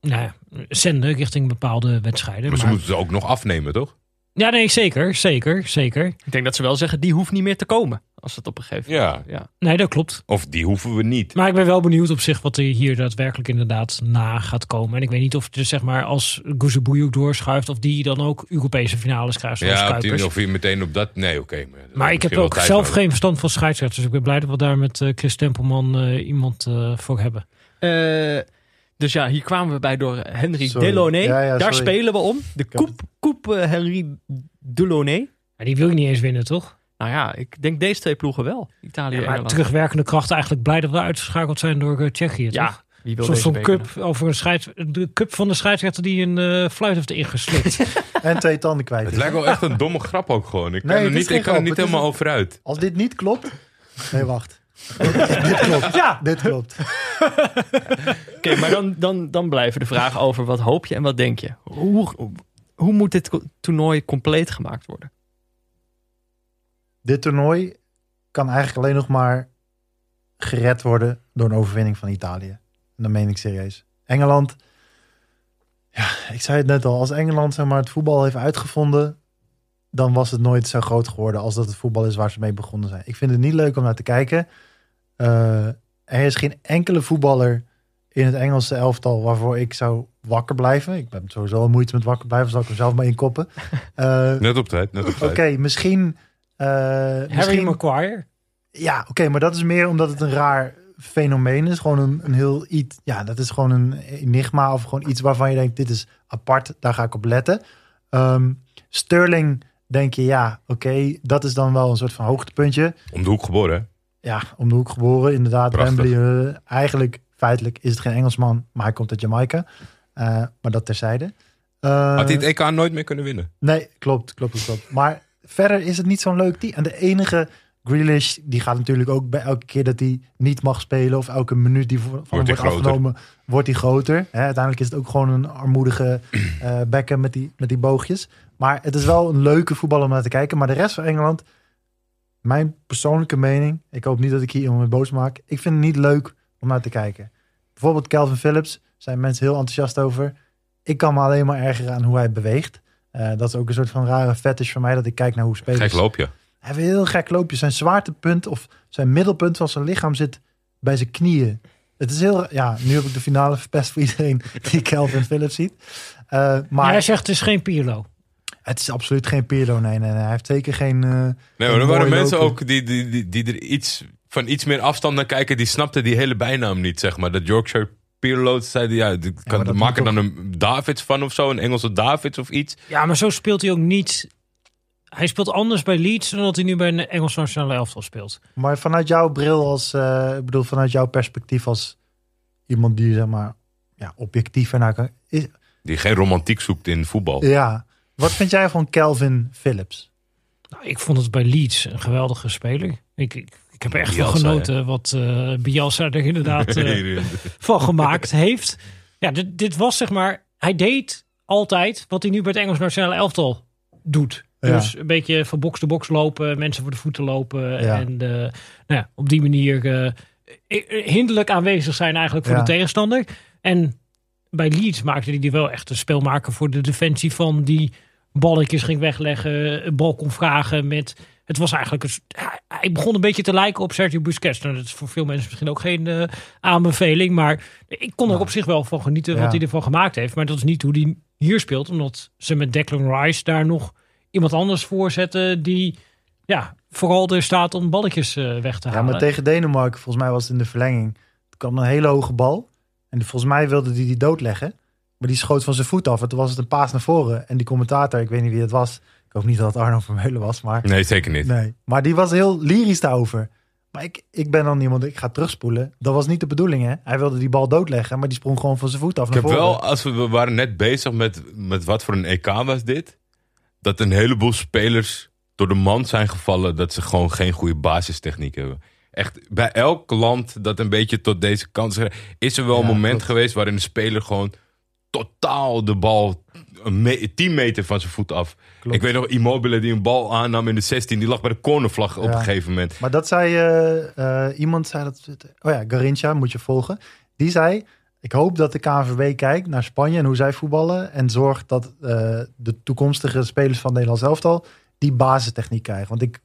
nou ja, zenden richting bepaalde wedstrijden. Maar ze moeten ze ook nog afnemen, toch? Ja, nee, zeker, zeker, zeker. Ik denk dat ze wel zeggen, die hoeft niet meer te komen. Als het op een gegeven moment... Ja, Ja. Nee, dat klopt. of die hoeven we niet. Maar ik ben wel benieuwd op zich wat er hier daadwerkelijk inderdaad na gaat komen. En ik weet niet of dus zeg maar als Guzebujuk doorschuift of die dan ook Europese finales krijgt zoals Ja, of, die, of je meteen op dat... Nee, oké. maar dat Maar ik heb ook zelf nodig. geen verstand van scheidsrechters. Dus ik ben blij dat we daar met eh, Chris Tempelman eh, iemand eh, voor hebben. Eh, dus ja, hier kwamen we bij door Henry. Delaunay. Ja, ja, Daar sorry. spelen we om. De Coupe, coupe eh, Henry Delaunay. Maar die wil je niet eens winnen, toch? Nou ja, ik denk deze twee ploegen wel. Italië en maar Engeland. terugwerkende kracht eigenlijk blij dat we uitgeschakeld zijn door eh, Tsjechië, Ja, toch? wie wil zo'n cup over een scheids... De cup van de scheidsrechter die een eh, fluit heeft ingeslikt. En twee tanden kwijt. Het is. lijkt wel echt een domme grap ook gewoon. Ik kan Nee, er niet, ik kan er niet helemaal een- over uit. Als dit niet klopt... Nee, wacht. dit klopt. ja, Dit klopt. Oké, maar dan, dan, dan blijven de vragen over wat hoop je en wat denk je. Hoe, hoe moet dit toernooi compleet gemaakt worden? Dit toernooi kan eigenlijk alleen nog maar gered worden door een overwinning van Italië. En dat meen ik serieus. Engeland, ja, ik zei het net al, als Engeland zeg maar, het voetbal heeft uitgevonden, dan was het nooit zo groot geworden als dat het voetbal is waar ze mee begonnen zijn. Ik vind het niet leuk om naar te kijken. Eh, er is geen enkele voetballer in het Engelse elftal waarvoor ik zou wakker blijven. Ik heb sowieso al moeite met wakker blijven, zal ik er zelf maar in koppen. Eh, Net op tijd, net op Oké, tijd. misschien. eh, Harry misschien Maguire. ja, oké, maar dat is meer omdat het een raar fenomeen is. Gewoon een, een heel iets. Ja, dat is gewoon een enigma of gewoon iets waarvan je denkt: dit is apart, daar ga ik op letten. Ehm, Sterling, denk je, ja, oké, dat is dan wel een soort van hoogtepuntje. Om de hoek geboren, hè? Ja, om de hoek geboren, inderdaad. Prachtig. Wembley, eh, eigenlijk, feitelijk is het geen Engelsman, maar hij komt uit Jamaica. Eh, maar dat terzijde. Eh, Had hij het EK nooit meer kunnen winnen? Nee, klopt, klopt, klopt. Maar verder is het niet zo'n leuk team. En de enige Grealish, die gaat natuurlijk ook bij elke keer dat hij niet mag spelen of elke minuut die voor- van hem Wordt wordt hij groter. afgenomen, wordt hij groter. Hè, uiteindelijk is het ook gewoon een armoedige eh bekken met die, met die boogjes. Maar het is wel een leuke voetbal om naar te kijken. Maar de rest van Engeland, mijn persoonlijke mening, ik hoop niet dat ik hier iemand mee boos maak. Ik vind het niet leuk om naar te kijken. Bijvoorbeeld Calvin Phillips, zijn mensen heel enthousiast over. Ik kan me alleen maar ergeren aan hoe hij beweegt. Eh, dat is ook een soort van rare fetish voor mij, dat ik kijk naar hoe spelers... Gek loopje. Hij heeft een heel gek loopje. Zijn zwaartepunt of zijn middelpunt van zijn lichaam zit bij zijn knieën. Het is heel... Ja, nu heb ik de finale verpest voor iedereen die Calvin Phillips ziet. Eh, Maar hij zegt het is geen Pirlo. het is absoluut geen Pirlo. Nee, nee, nee. Hij heeft zeker geen... eh, Nee, maar er waren mensen ook die, die, die, die er iets, van iets meer afstand naar kijken. Die snapten die hele bijnaam niet, zeg maar. Dat Yorkshire zeiden, ja, die kan, maar dat maken moet dan een Davids van of zo. Een Engelse Davids of iets. Ja, maar zo speelt hij ook niet. Hij speelt anders bij Leeds dan dat hij nu bij een Engels nationale elftal speelt. maar vanuit jouw bril als... eh, ik bedoel, vanuit jouw perspectief als iemand die, zeg maar... Ja, objectief ernaar kan... Is, Die geen romantiek zoekt in voetbal. ja. Wat vind jij van Calvin Phillips? Nou, ik vond het bij Leeds een geweldige speler. Ik, ik, ik heb echt wel Bielsa, genoten wat eh Bielsa er inderdaad eh, van gemaakt heeft. Ja, dit, dit was zeg maar... Hij deed altijd wat hij nu bij het Engels nationale elftal doet. Ja. Dus een beetje van box to box lopen, mensen voor de voeten lopen. Ja. En eh, nou ja, op die manier hinderlijk aanwezig zijn eigenlijk voor Ja. de tegenstander. En bij Leeds maakte hij die wel echt een speelmaker voor de defensie van die balletjes ging wegleggen, een bal kon vragen met... Het was eigenlijk... Een, hij- begon een beetje te lijken op Sergio Busquets. Nou, dat is voor veel mensen misschien ook geen eh, aanbeveling. Maar ik kon er op zich wel van genieten Ja. wat hij ervan gemaakt heeft. Maar dat is niet hoe hij hier speelt. Omdat ze met Declan Rice daar nog iemand anders voor zetten... die ja, vooral er staat om balletjes eh, weg te Ja, halen. maar tegen Denemarken, volgens mij was het in de verlenging. Er kwam een hele hoge bal. En volgens mij wilde hij die doodleggen. Maar die schoot van zijn voet af. En toen was het een paas naar voren. En die commentator, ik weet niet wie het was. Ik hoop niet dat het Arno Vermeulen was. Maar, Nee, zeker niet. nee. maar die was heel lyrisch daarover. Maar ik, ik ben dan iemand, ik ga terugspoelen. Dat was niet de bedoeling, hè. Hij wilde die bal doodleggen. Maar die sprong gewoon van zijn voet af Ik naar heb voren. wel, als we, we waren net bezig met, met wat voor een EK was dit. Dat een heleboel spelers door de mand zijn gevallen dat ze gewoon geen goede basistechniek hebben. Echt, bij elk land dat een beetje tot deze kans is, is er wel een moment klopt. geweest waarin de speler gewoon totaal de bal een me- 10 meter van zijn voet af. Klopt. Ik weet nog, Immobile die een bal aannam in de 16, die lag bij de cornervlag op Ja. een gegeven moment. Maar dat zei, eh, iemand zei dat, oh ja, Garincha moet je volgen. Die zei, ik hoop dat de KNVB kijkt naar Spanje en hoe zij voetballen. En zorgt dat eh, de toekomstige spelers van Nederland elftal die basistechniek krijgen. Want ik,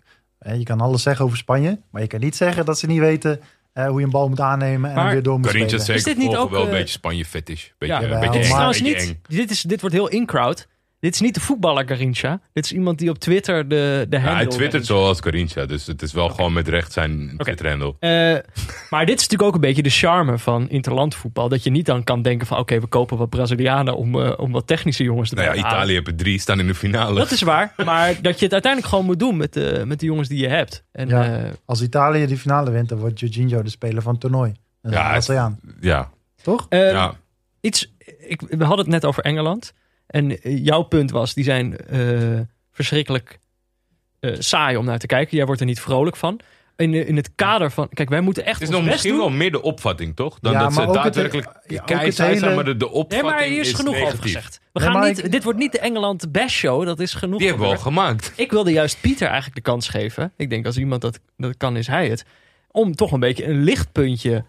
je kan alles zeggen over Spanje, maar je kan niet zeggen dat ze niet weten eh, hoe je een bal moet aannemen en Maar- weer door moet spelen. Is dit niet ook, wel een eh, beetje Spanje fetish. Beetje, Ja, een jawel, beetje Dit is eng, trouwens beetje niet. eng. Dit, is, dit wordt heel in-crowd. Dit is niet de voetballer Garincha. Dit is iemand die op Twitter de, de Ja, handle... hij twittert zoals Corinthians, dus het is wel gewoon met recht zijn Twitter-handle. Eh, maar dit is natuurlijk ook een beetje de charme van interlandvoetbal. Dat je niet dan kan denken van... oké, we kopen wat Brazilianen om, eh, om wat technische jongens te Nou ja. Italië er drie, staan in de finale. Dat is waar. Maar dat je het uiteindelijk gewoon moet doen met de, met de jongens die je hebt. En, Ja. eh, Als Italië die finale wint, dan wordt Jorginho de speler van het toernooi. Dat is Ja, een het- Braziliaan, Ja, toch? eh, ja. iets, ik, we hadden het net over Engeland. En eh, jouw punt was, die zijn eh, verschrikkelijk eh, saai om naar te kijken. Jij wordt er niet vrolijk van. In, in het kader van, kijk, wij moeten echt Het is ons nog best misschien doen. wel meer de opvatting, toch? Dan Ja, dat maar ze daadwerkelijk ja, zijn, hele- maar de, de Nee, opvatting maar hier is, genoeg negatief. over gezegd. We Nee, gaan niet, ik- dit wordt niet de Engeland Bash Show. Dat is genoeg Die hebben we al gemaakt. Ik wilde juist Pieter eigenlijk de kans geven. Ik denk als iemand dat, dat kan, is hij het. Om toch een beetje een lichtpuntje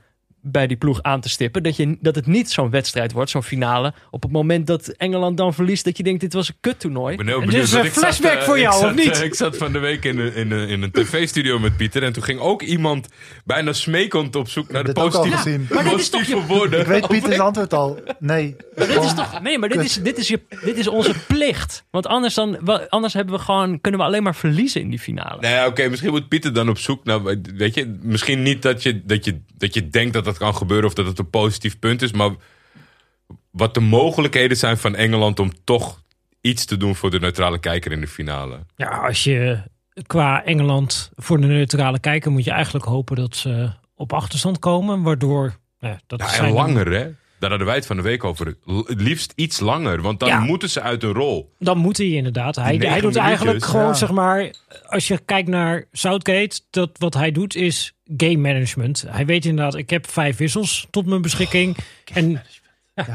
bij die ploeg aan te stippen. Dat, je, dat het niet zo'n wedstrijd wordt, zo'n finale. Op het moment dat Engeland dan verliest, dat je denkt: dit was een kuttoernooi. Ben Dit is een zat, flashback eh, voor jou, zat, of niet? eh, ik zat van de week in, een- in, een- in een tv-studio met Pieter. En toen ging ook iemand bijna smekend op zoek naar de positieve, gezien. maar dit is toch positieve woorden. Ik weet Pieters antwoord al. Nee. Maar dit is toch, nee, maar dit is, dit, is je, dit is onze plicht. Want anders, dan, anders hebben we gewoon, kunnen we alleen maar verliezen in die finale. Nou ja, oké, misschien moet Pieter dan op zoek naar... Weet je, misschien niet dat je, dat, je, dat je denkt dat dat kan gebeuren... of dat het een positief punt is, maar... wat de mogelijkheden zijn van Engeland... om toch iets te doen voor de neutrale kijker in de finale. Ja, als je qua Engeland voor de neutrale kijker moet je eigenlijk hopen dat ze op achterstand komen. Waardoor, nou, ja, dat Ja, zijn langer, hè? Daar hadden wij het van de week over. Het liefst iets langer, want dan Ja. moeten ze uit een rol. Dan moet hij inderdaad. Hij, negen hij doet eigenlijk minuutjes, gewoon, ja. zeg maar, als je kijkt naar Southgate, dat wat hij doet is game management. Hij weet inderdaad, ik heb vijf wissels tot mijn beschikking. en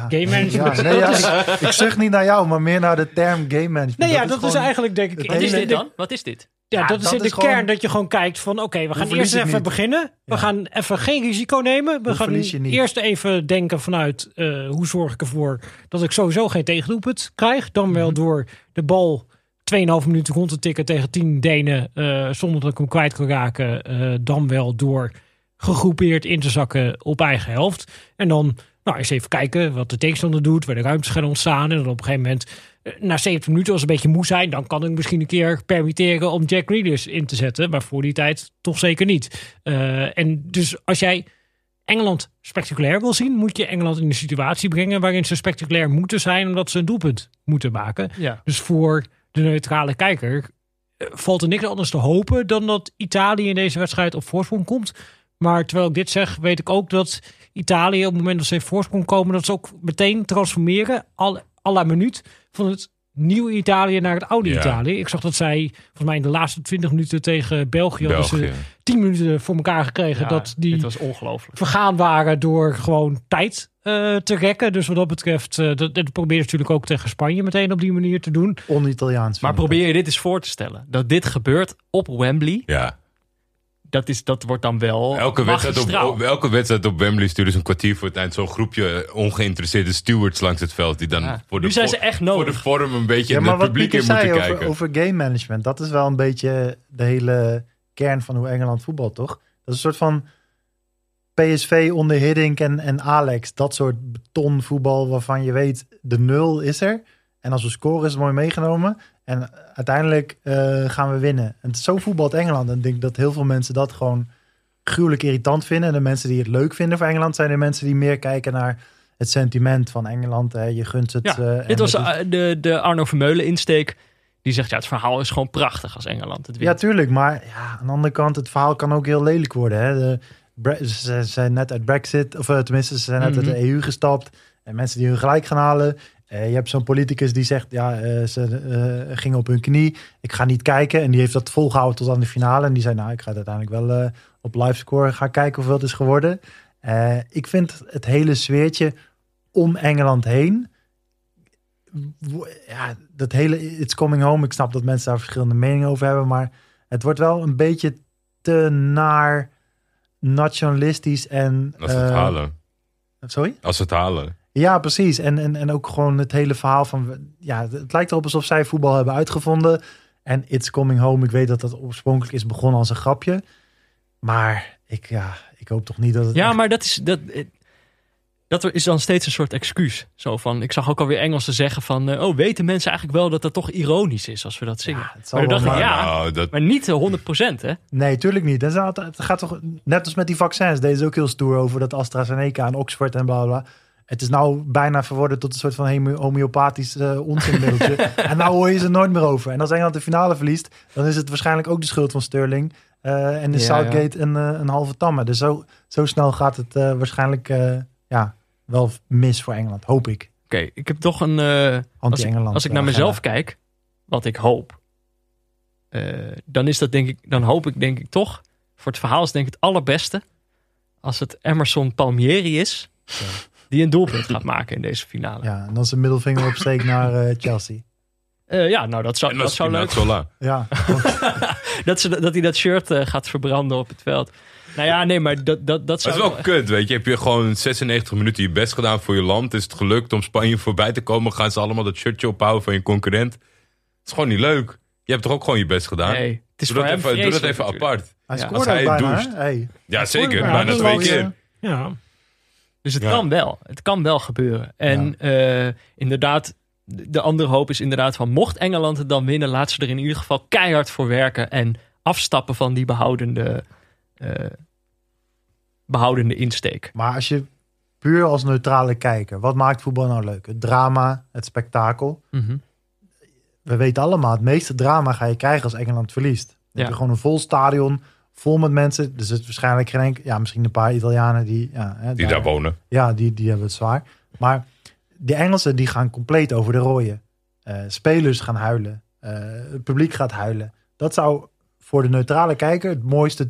game management. Ja, nee, dat ja, is, ik, ik zucht niet naar jou, maar meer naar de term game management. nee, ja, dat is, gewoon- eigenlijk denk ik. Wat is dit dan? Wat is dit? Ja, Ja, dat is dat in de gewoon- kern dat je gewoon kijkt van oké, we gaan eerst even niet? beginnen. We gaan even geen risico nemen. We Hoe gaan eerst even denken vanuit eh, hoe zorg ik ervoor dat ik sowieso geen tegendoelpunt krijg. Dan Mhm. wel door de bal 2,5 minuten rond te tikken tegen 10 Denen eh, zonder dat ik hem kwijt kan raken. eh, dan wel door gegroepeerd in te zakken op eigen helft. En dan nou, eens even kijken wat de tegenstander doet, waar de ruimtes gaan ontstaan. En dan op een gegeven moment, na 70 minuten, als een beetje moe zijn, dan kan ik misschien een keer permitteren om Jack Grealish in te zetten. Maar voor die tijd toch zeker niet. Eh, en dus als jij Engeland spectaculair wil zien, moet je Engeland in een situatie brengen waarin ze spectaculair moeten zijn, omdat ze een doelpunt moeten maken. Ja. Dus voor de neutrale kijker eh, valt er niks anders te hopen dan dat Italië in deze wedstrijd op voorsprong komt. Maar terwijl ik dit zeg, weet ik ook dat Italië op het moment dat ze in voorsprong komen, dat ze ook meteen transformeren, al, à la minuut, van het nieuwe Italië naar het oude Ja. Italië. Ik zag dat zij, volgens mij in de laatste 20 minuten tegen België, België. 10 minuten voor elkaar gekregen Ja, dat die was ongelooflijk. vergaan waren door gewoon tijd eh, te rekken. Dus wat dat betreft, eh, dat, dat probeer je natuurlijk ook tegen Spanje meteen op die manier te doen. On-Italiaans. Maar probeer je dit eens voor te stellen. Dat dit gebeurt op Wembley. Ja. Dat, is, dat wordt dan wel Elke wedstrijd, op, elke wedstrijd op Wembley sturen ze een kwartier voor het eind zo'n groepje ongeïnteresseerde stewards langs het veld. Die dan Ja. voor, de Nu zijn vo- ze echt voor de nodig. vorm een beetje Ja, maar het wat publiek in moeten zei kijken. over, over game management, dat is wel een beetje de hele kern van hoe Engeland voetbalt, toch? Dat is een soort van PSV onder Hiddink en, en Alex. Dat soort betonvoetbal waarvan je weet, de nul is er. En als we scoren is het mooi meegenomen. En uiteindelijk eh, gaan we winnen. En zo voetbalt Engeland. En ik denk dat heel veel mensen dat gewoon gruwelijk irritant vinden. En de mensen die het leuk vinden voor Engeland zijn de mensen die meer kijken naar het sentiment van Engeland. Hè. Je gunt het. Ja, eh, dit was eh, de, de Arno Vermeulen insteek. Die zegt, ja, het verhaal is gewoon prachtig als Engeland het Ja, wint. tuurlijk. Maar ja, aan de andere kant, het verhaal kan ook heel lelijk worden. Hè? De, ze zijn net uit Brexit, of tenminste, ze zijn net Mhm. uit de EU gestapt. En mensen die hun gelijk gaan halen. Eh, je hebt zo'n politicus die zegt, ja, eh, ze eh, gingen op hun knie. Ik ga niet kijken. En die heeft dat volgehouden tot aan de finale. En die zei, nou, ik ga het uiteindelijk wel op livescore gaan kijken hoeveel het is geworden. Ik vind het hele sfeertje om Engeland heen. Ja, dat hele It's Coming Home. Ik snap dat mensen daar verschillende meningen over hebben. Maar het wordt wel een beetje te naar nationalistisch en Als het halen. Sorry? Als ze het halen. Ja, precies. En, en, en ook gewoon het hele verhaal van... Ja, het lijkt erop alsof zij voetbal hebben uitgevonden. En It's Coming Home, ik weet dat dat oorspronkelijk is begonnen als een grapje. Maar ik, ja, ik hoop toch niet dat het... Ja, echt- maar dat is, dat, eh, dat is dan steeds een soort excuus. Zo van, ik zag ook alweer Engelsen zeggen van... eh, oh, weten mensen eigenlijk wel dat dat toch ironisch is als we dat zingen? Ja, het zal maar dan dacht ik, maar- ja, Nou, dat, maar niet eh, 100% hè? Nee, tuurlijk niet. Het gaat toch net als met die vaccins. Deze ook heel stoer over dat AstraZeneca en Oxford en bla bla. Het is nou bijna verworden tot een soort van homeopathisch onzinmiddeltje. en nou hoor je ze er nooit meer over. En als Engeland de finale verliest, dan is het waarschijnlijk ook de schuld van Sterling. Eh, en is Ja, Southgate Een, eh, een halve tamme. Dus zo, zo snel gaat het eh, waarschijnlijk eh, ja, wel mis voor Engeland, hoop ik. Oké, ik heb toch een... eh, als, ik, Anti-Engeland. als ik naar mezelf kijk, wat ik hoop... eh, dan is dat denk ik... Dan hoop ik denk ik toch... Voor het verhaal is denk ik het allerbeste... als het Emerson Palmieri is... die een doelpunt gaat maken in deze finale. Ja, en dan zijn middelvinger opsteekt naar eh, Chelsea. ja nou dat zou, en dat dat zou leuk. Ja, dat, ze, dat hij dat shirt eh, gaat verbranden op het veld. Nou ja, nee, maar dat, dat, dat Maar zou... het is wel kut, weet je. Heb je gewoon 96 minuten je best gedaan voor je land. Is het gelukt om Spanje voorbij te komen. Gaan ze allemaal dat shirtje ophouden van je concurrent. Het is gewoon niet leuk. Je hebt toch ook gewoon je best gedaan? Nee, het is doe, voor dat hem even, doe dat even natuurlijk. apart. hij Ja, scoorde als hij bijna. doucht. Hey. Ja, zeker. Ja, bijna dat is twee keer. Ja, Dus het Ja. kan wel. Het kan wel gebeuren. En eh, inderdaad, de de andere hoop is inderdaad van... mocht Engeland het dan winnen, laat ze er in ieder geval keihard voor werken... en afstappen van die behoudende, eh, behoudende insteek. Maar als je puur als neutrale kijker, wat maakt voetbal nou leuk? Het drama, het spektakel. Mhm. We weten allemaal, het meeste drama ga je krijgen als Engeland verliest. Dan Ja. heb je gewoon een vol stadion, vol met mensen. Dus het is waarschijnlijk geen enkel, ja, misschien een paar Italianen die, ja, hè, Die daar wonen. Ja, die, die hebben het zwaar. Maar de Engelsen die gaan compleet over de rooien. Eh, spelers gaan huilen. Eh, het publiek gaat huilen. Dat zou voor de neutrale kijker het mooiste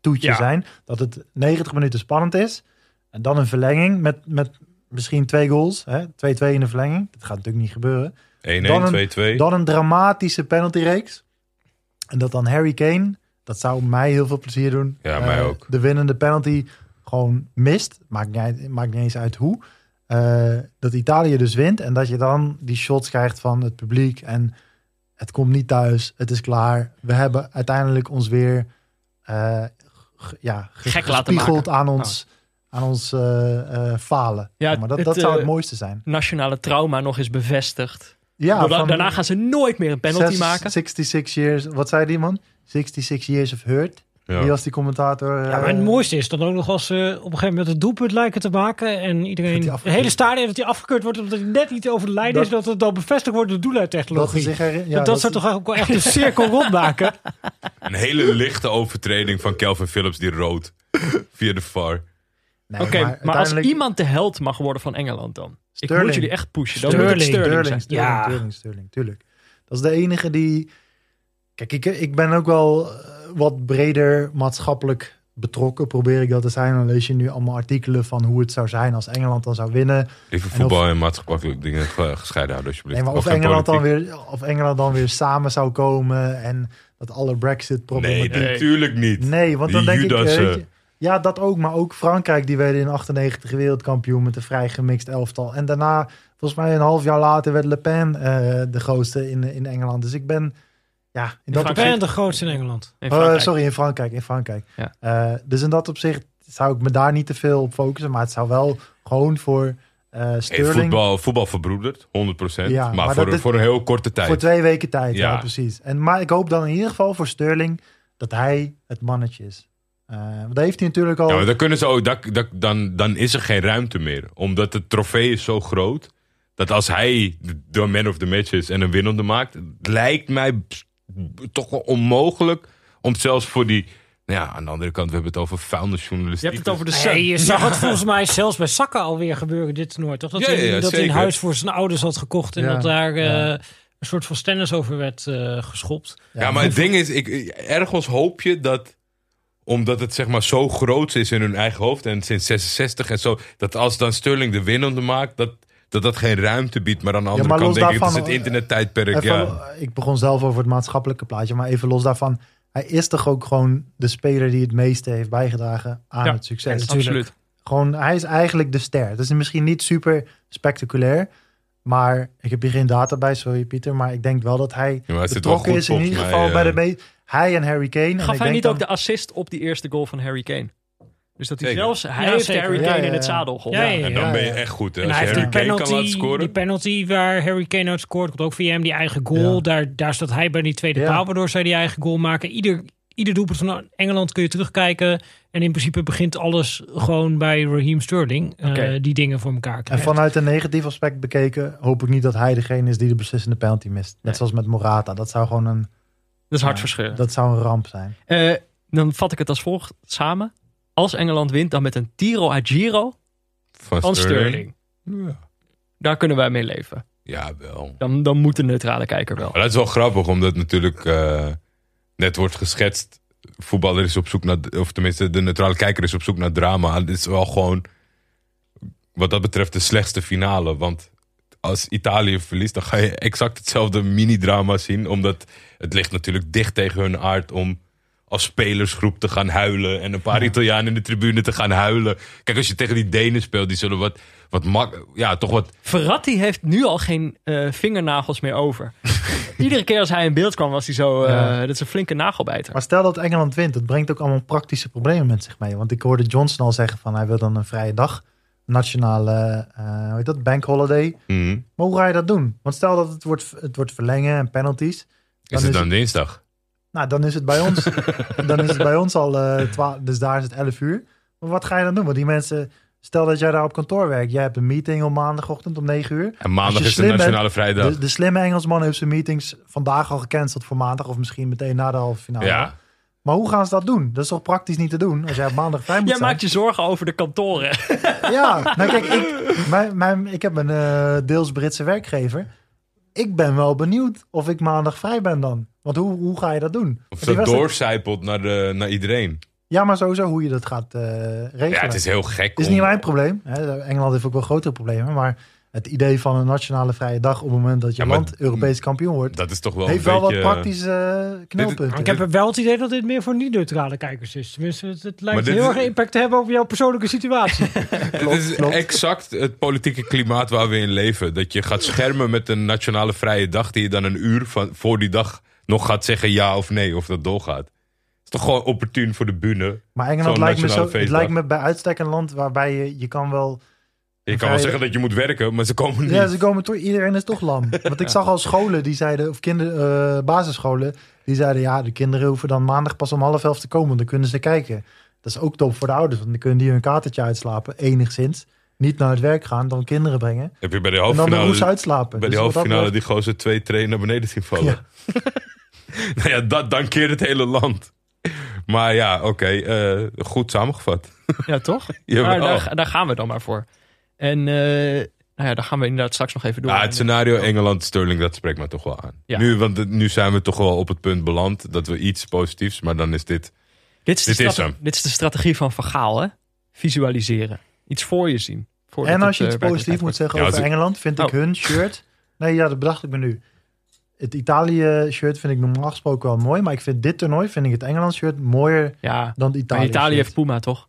toetje Ja. zijn. Dat het 90 minuten spannend is. En dan een verlenging met, met misschien twee goals. hè, 2-2 in de verlenging. Dat gaat natuurlijk niet gebeuren. 1-1, Dan een- 2-2. Dan een dramatische penaltyreeks. En dat dan Harry Kane, dat zou mij heel veel plezier doen. Ja, mij Eh, ook. De winnende penalty gewoon mist. Maakt niet, maakt niet eens uit hoe. Eh, dat Italië dus wint. En dat je dan die shots krijgt van het publiek. En het komt niet thuis. Het is klaar. We hebben uiteindelijk ons weer eh, g- ja, ge- Gek laten maken. aan ons, aan ons falen. Ja, maar dat, het, dat zou het mooiste zijn. Nationale trauma nog eens bevestigd. Ja, Doordat- van- daarna gaan ze nooit meer een penalty Zes- maken. 66 years, wat zei die man? 66 years of hurt. Ja. Die was die commentator. Ja, maar eh, het mooiste is dan ook nog als ze op een gegeven moment het doelpunt lijken te maken. En iedereen, Dat die het afgekeurd- hele stadion, dat hij afgekeurd wordt omdat hij net niet over de lijn Dat- is. Dat het dan bevestigd wordt door dat, zich herinner- ja, dat, dat zou toch ook wel echt een cirkel rondmaken? Een hele lichte overtreding van Calvin Phillips die rood. Via de VAR. Nee, Oké, maar, als uiteindelijk- iemand de held mag worden van Engeland dan? Ik moet jullie echt pushen. Dan Sterling. moet het Sterling, Sterling, zijn. Sterling, Ja. Sterling, Sterling, tuurlijk. Dat is de enige die... Kijk, ik, ik ben ook wel eh, wat breder maatschappelijk betrokken, probeer ik dat te zijn. Dan lees je nu allemaal artikelen van hoe het zou zijn als Engeland dan zou winnen. Liever En voetbal en maatschappelijke dingen ge- gescheiden houden, alsjeblieft. Nee, maar of Engeland, dan weer, of Engeland dan weer samen zou komen en dat alle Brexit-problematiek... Nee, natuurlijk niet. Nee, want dan denk ik... Judas, eh, eh. weet je, ja, dat ook. Maar ook Frankrijk, die werden in 98 wereldkampioen met een vrij gemixt elftal. En daarna, volgens mij een half jaar later, werd Le Pen eh, de grootste in, in Engeland. Dus ik ben... Ja, in dat ben opzicht... de grootste in Engeland. In Oh, sorry, in Frankrijk. In Frankrijk. Ja. Eh, dus in dat opzicht zou ik me daar niet te veel op focussen. Maar het zou wel gewoon voor eh Hey, Sterling... voetbal, voetbal verbroederd, 100%. Ja, maar maar voor, dat dit- voor een heel korte tijd. Voor twee weken tijd, ja, Ja. precies. En, maar ik hoop dan in ieder geval voor Sterling dat hij het mannetje is. Eh dat heeft hij natuurlijk al... Ja, maar dan, kunnen ze ook, dat, dat, dan, dan is er geen ruimte meer. Omdat het trofee is zo groot. Dat als hij de- de man of the match is en een winnende maakt. Het lijkt mij toch wel onmogelijk. Om zelfs voor die. Nou ja, aan de andere kant, we hebben het over vuilnisjournalistiek. Je hebt het over de Sun. je zag het volgens mij zelfs bij Sakka alweer gebeuren dit toernooi. Toch? Dat, Ja, hij, dat hij een huis voor zijn ouders had gekocht. En Ja, dat daar eh, een soort van stennis over werd eh, geschopt. Ja, maar het ding is, ik, ergens hoop je dat omdat het zeg maar zo groot is in hun eigen hoofd en sinds 66 en zo, dat als dan Sterling de winnende maakt, dat dat, dat geen ruimte biedt. Maar aan de andere kant denk ik, het is het internettijdperk. Even, Ja. Ik begon zelf over het maatschappelijke plaatje, maar even los daarvan. Hij is toch ook gewoon de speler die het meeste heeft bijgedragen aan Ja, het succes. Absoluut. Gewoon, hij is eigenlijk de ster. Dat is misschien niet super spectaculair. Maar ik heb hier geen data bij, sorry Pieter. Maar ik denk wel dat hij Ja, betrokken goed is in ieder mij, geval bij de... eh. me- Hij en Harry Kane. en Gaf ik hij denk niet dan- ook de assist op die eerste goal van Harry Kane? Dus dat hij Zeker. zelfs, hij Ja, heeft zeker. Harry Ja, Kane ja, in het zadel geholpen. Ja, ja, En dan ben je echt goed. Hè? En Als hij heeft die Harry Kane kan laten penalty, scoren. die penalty waar Harry Kane uit scoort, komt ook via hem die eigen goal. Ja. Daar, daar staat hij bij die tweede Ja. paal, waardoor zij die eigen goal maken. Ieder, ieder doelpunt van Engeland kun je terugkijken. En in principe begint alles gewoon bij Raheem Sterling. eh, die dingen voor elkaar En krijgt. vanuit een negatief aspect bekeken, hoop ik niet dat hij degene is die de beslissende penalty mist. Net Nee. zoals met Morata. Dat zou gewoon een, Dat is hartverscheurend. dat zou een ramp zijn. Eh, dan vat ik het als volgt samen. Als Engeland wint, dan met een tiro a giro Van, van Sterling. Sterling. Ja. Daar kunnen wij mee leven. ja, wel. Dan, dan moet de neutrale kijker wel. Maar dat is wel grappig, omdat natuurlijk eh, net wordt geschetst. Voetballer is op zoek naar, of tenminste de neutrale kijker is op zoek naar drama. Het is wel gewoon, wat dat betreft, de slechtste finale. Want als Italië verliest, dan ga je exact hetzelfde mini-drama zien. Omdat het ligt natuurlijk dicht tegen hun aard om als spelersgroep te gaan huilen. En een paar Italianen in de tribune te gaan huilen. Kijk, als je tegen die Denen speelt, die zullen wat, wat mak, ja, toch wat Verratti heeft nu al geen eh, vingernagels meer over. Iedere keer als hij in beeld kwam, was hij zo. eh, Ja. Dat is een flinke nagelbijter. Maar stel dat Engeland wint, dat brengt ook allemaal praktische problemen met zich mee. Want ik hoorde Johnson al zeggen van hij wil dan een vrije dag. Nationale, eh hoe heet dat, bank holiday. Mhm. Maar hoe ga je dat doen? Want stel dat het wordt, het wordt verlengen en penalties. Is het dan dinsdag? Nou, dan is het bij ons, dan is het bij ons al eh 12, dus daar is het 11 uur. Maar wat ga je dan doen? Want die mensen, stel dat jij daar op kantoor werkt. Jij hebt een meeting op maandagochtend om 9 uur. En maandag is de nationale bent, vrijdag. De, de slimme Engelsman heeft zijn meetings vandaag al gecanceld voor maandag. Of misschien meteen na de halve finale. ja. Maar hoe gaan ze dat doen? Dat is toch praktisch niet te doen als jij op maandag vrij moet Jij zijn? maakt je zorgen over de kantoren. Ja, nou kijk, ik, mijn, mijn, ik heb een eh, deels Britse werkgever. Ik ben wel benieuwd of ik maandag vrij ben dan. Want hoe, hoe ga je dat doen? Of dat doorcijpelt naar, de, naar iedereen. Ja, maar sowieso hoe je dat gaat eh, regelen. Ja, het is heel gek. Het is om- niet mijn probleem. Hè. Engeland heeft ook wel grotere problemen. Maar het idee van een nationale vrije dag op het moment dat je Ja, land Europees kampioen wordt, Dat is toch wel heeft een wel beetje... wat praktische eh, knelpunten. Ik heb wel het idee dat dit meer voor niet-neutrale kijkers is. Tenminste, het, het lijkt heel is- erg impact te hebben over jouw persoonlijke situatie. Het is klopt. exact het politieke klimaat waar we in leven. Dat je gaat schermen met een nationale vrije dag... die je dan een uur van, voor die dag nog gaat zeggen ja of nee, of dat doorgaat. Het is toch gewoon opportun voor de bühne. maar Engeland lijkt me, zo, het lijkt me bij uitstek een land waarbij je, je kan wel... Je kan wel zeggen dat je moet werken, maar ze komen niet. Ja, ze komen toch, iedereen is toch lam. Want ik zag al scholen die zeiden, of kinder, eh, basisscholen, die zeiden ja, de kinderen hoeven dan maandag pas om half elf te komen, want dan kunnen ze kijken. Dat is ook top voor de ouders, want dan kunnen die hun katertje uitslapen, enigszins. Niet naar het werk gaan, dan kinderen brengen. Heb je bij de En dan de uitslapen. bij Dus die wat halve dat finale betreft- die gozer twee trainen naar beneden zien vallen? nou ja, dat, dan keert het hele land. Maar ja, oké, eh, goed samengevat. ja, toch? Maar daar, daar gaan we dan maar voor. En eh, nou ja, daar gaan we inderdaad straks nog even door. Ja, het scenario Engeland-Sterling, dat spreekt me toch wel aan. Ja. Nu, want nu zijn we toch wel op het punt beland dat we iets positiefs, maar dan is dit... dit, is de dit is strate- hem. dit is de strategie van Vergaal, hè? Visualiseren. Iets voor je zien. En als je het, iets eh, positiefs moet zeggen Ja, over Engeland, vind ik Oh. hun shirt... Nee, ja, dat bedacht ik me nu. Het Italië-shirt vind ik normaal gesproken wel mooi, maar ik vind dit toernooi, vind ik het Engeland-shirt mooier. Ja, dan het maar Italië. Italië heeft Puma, toch?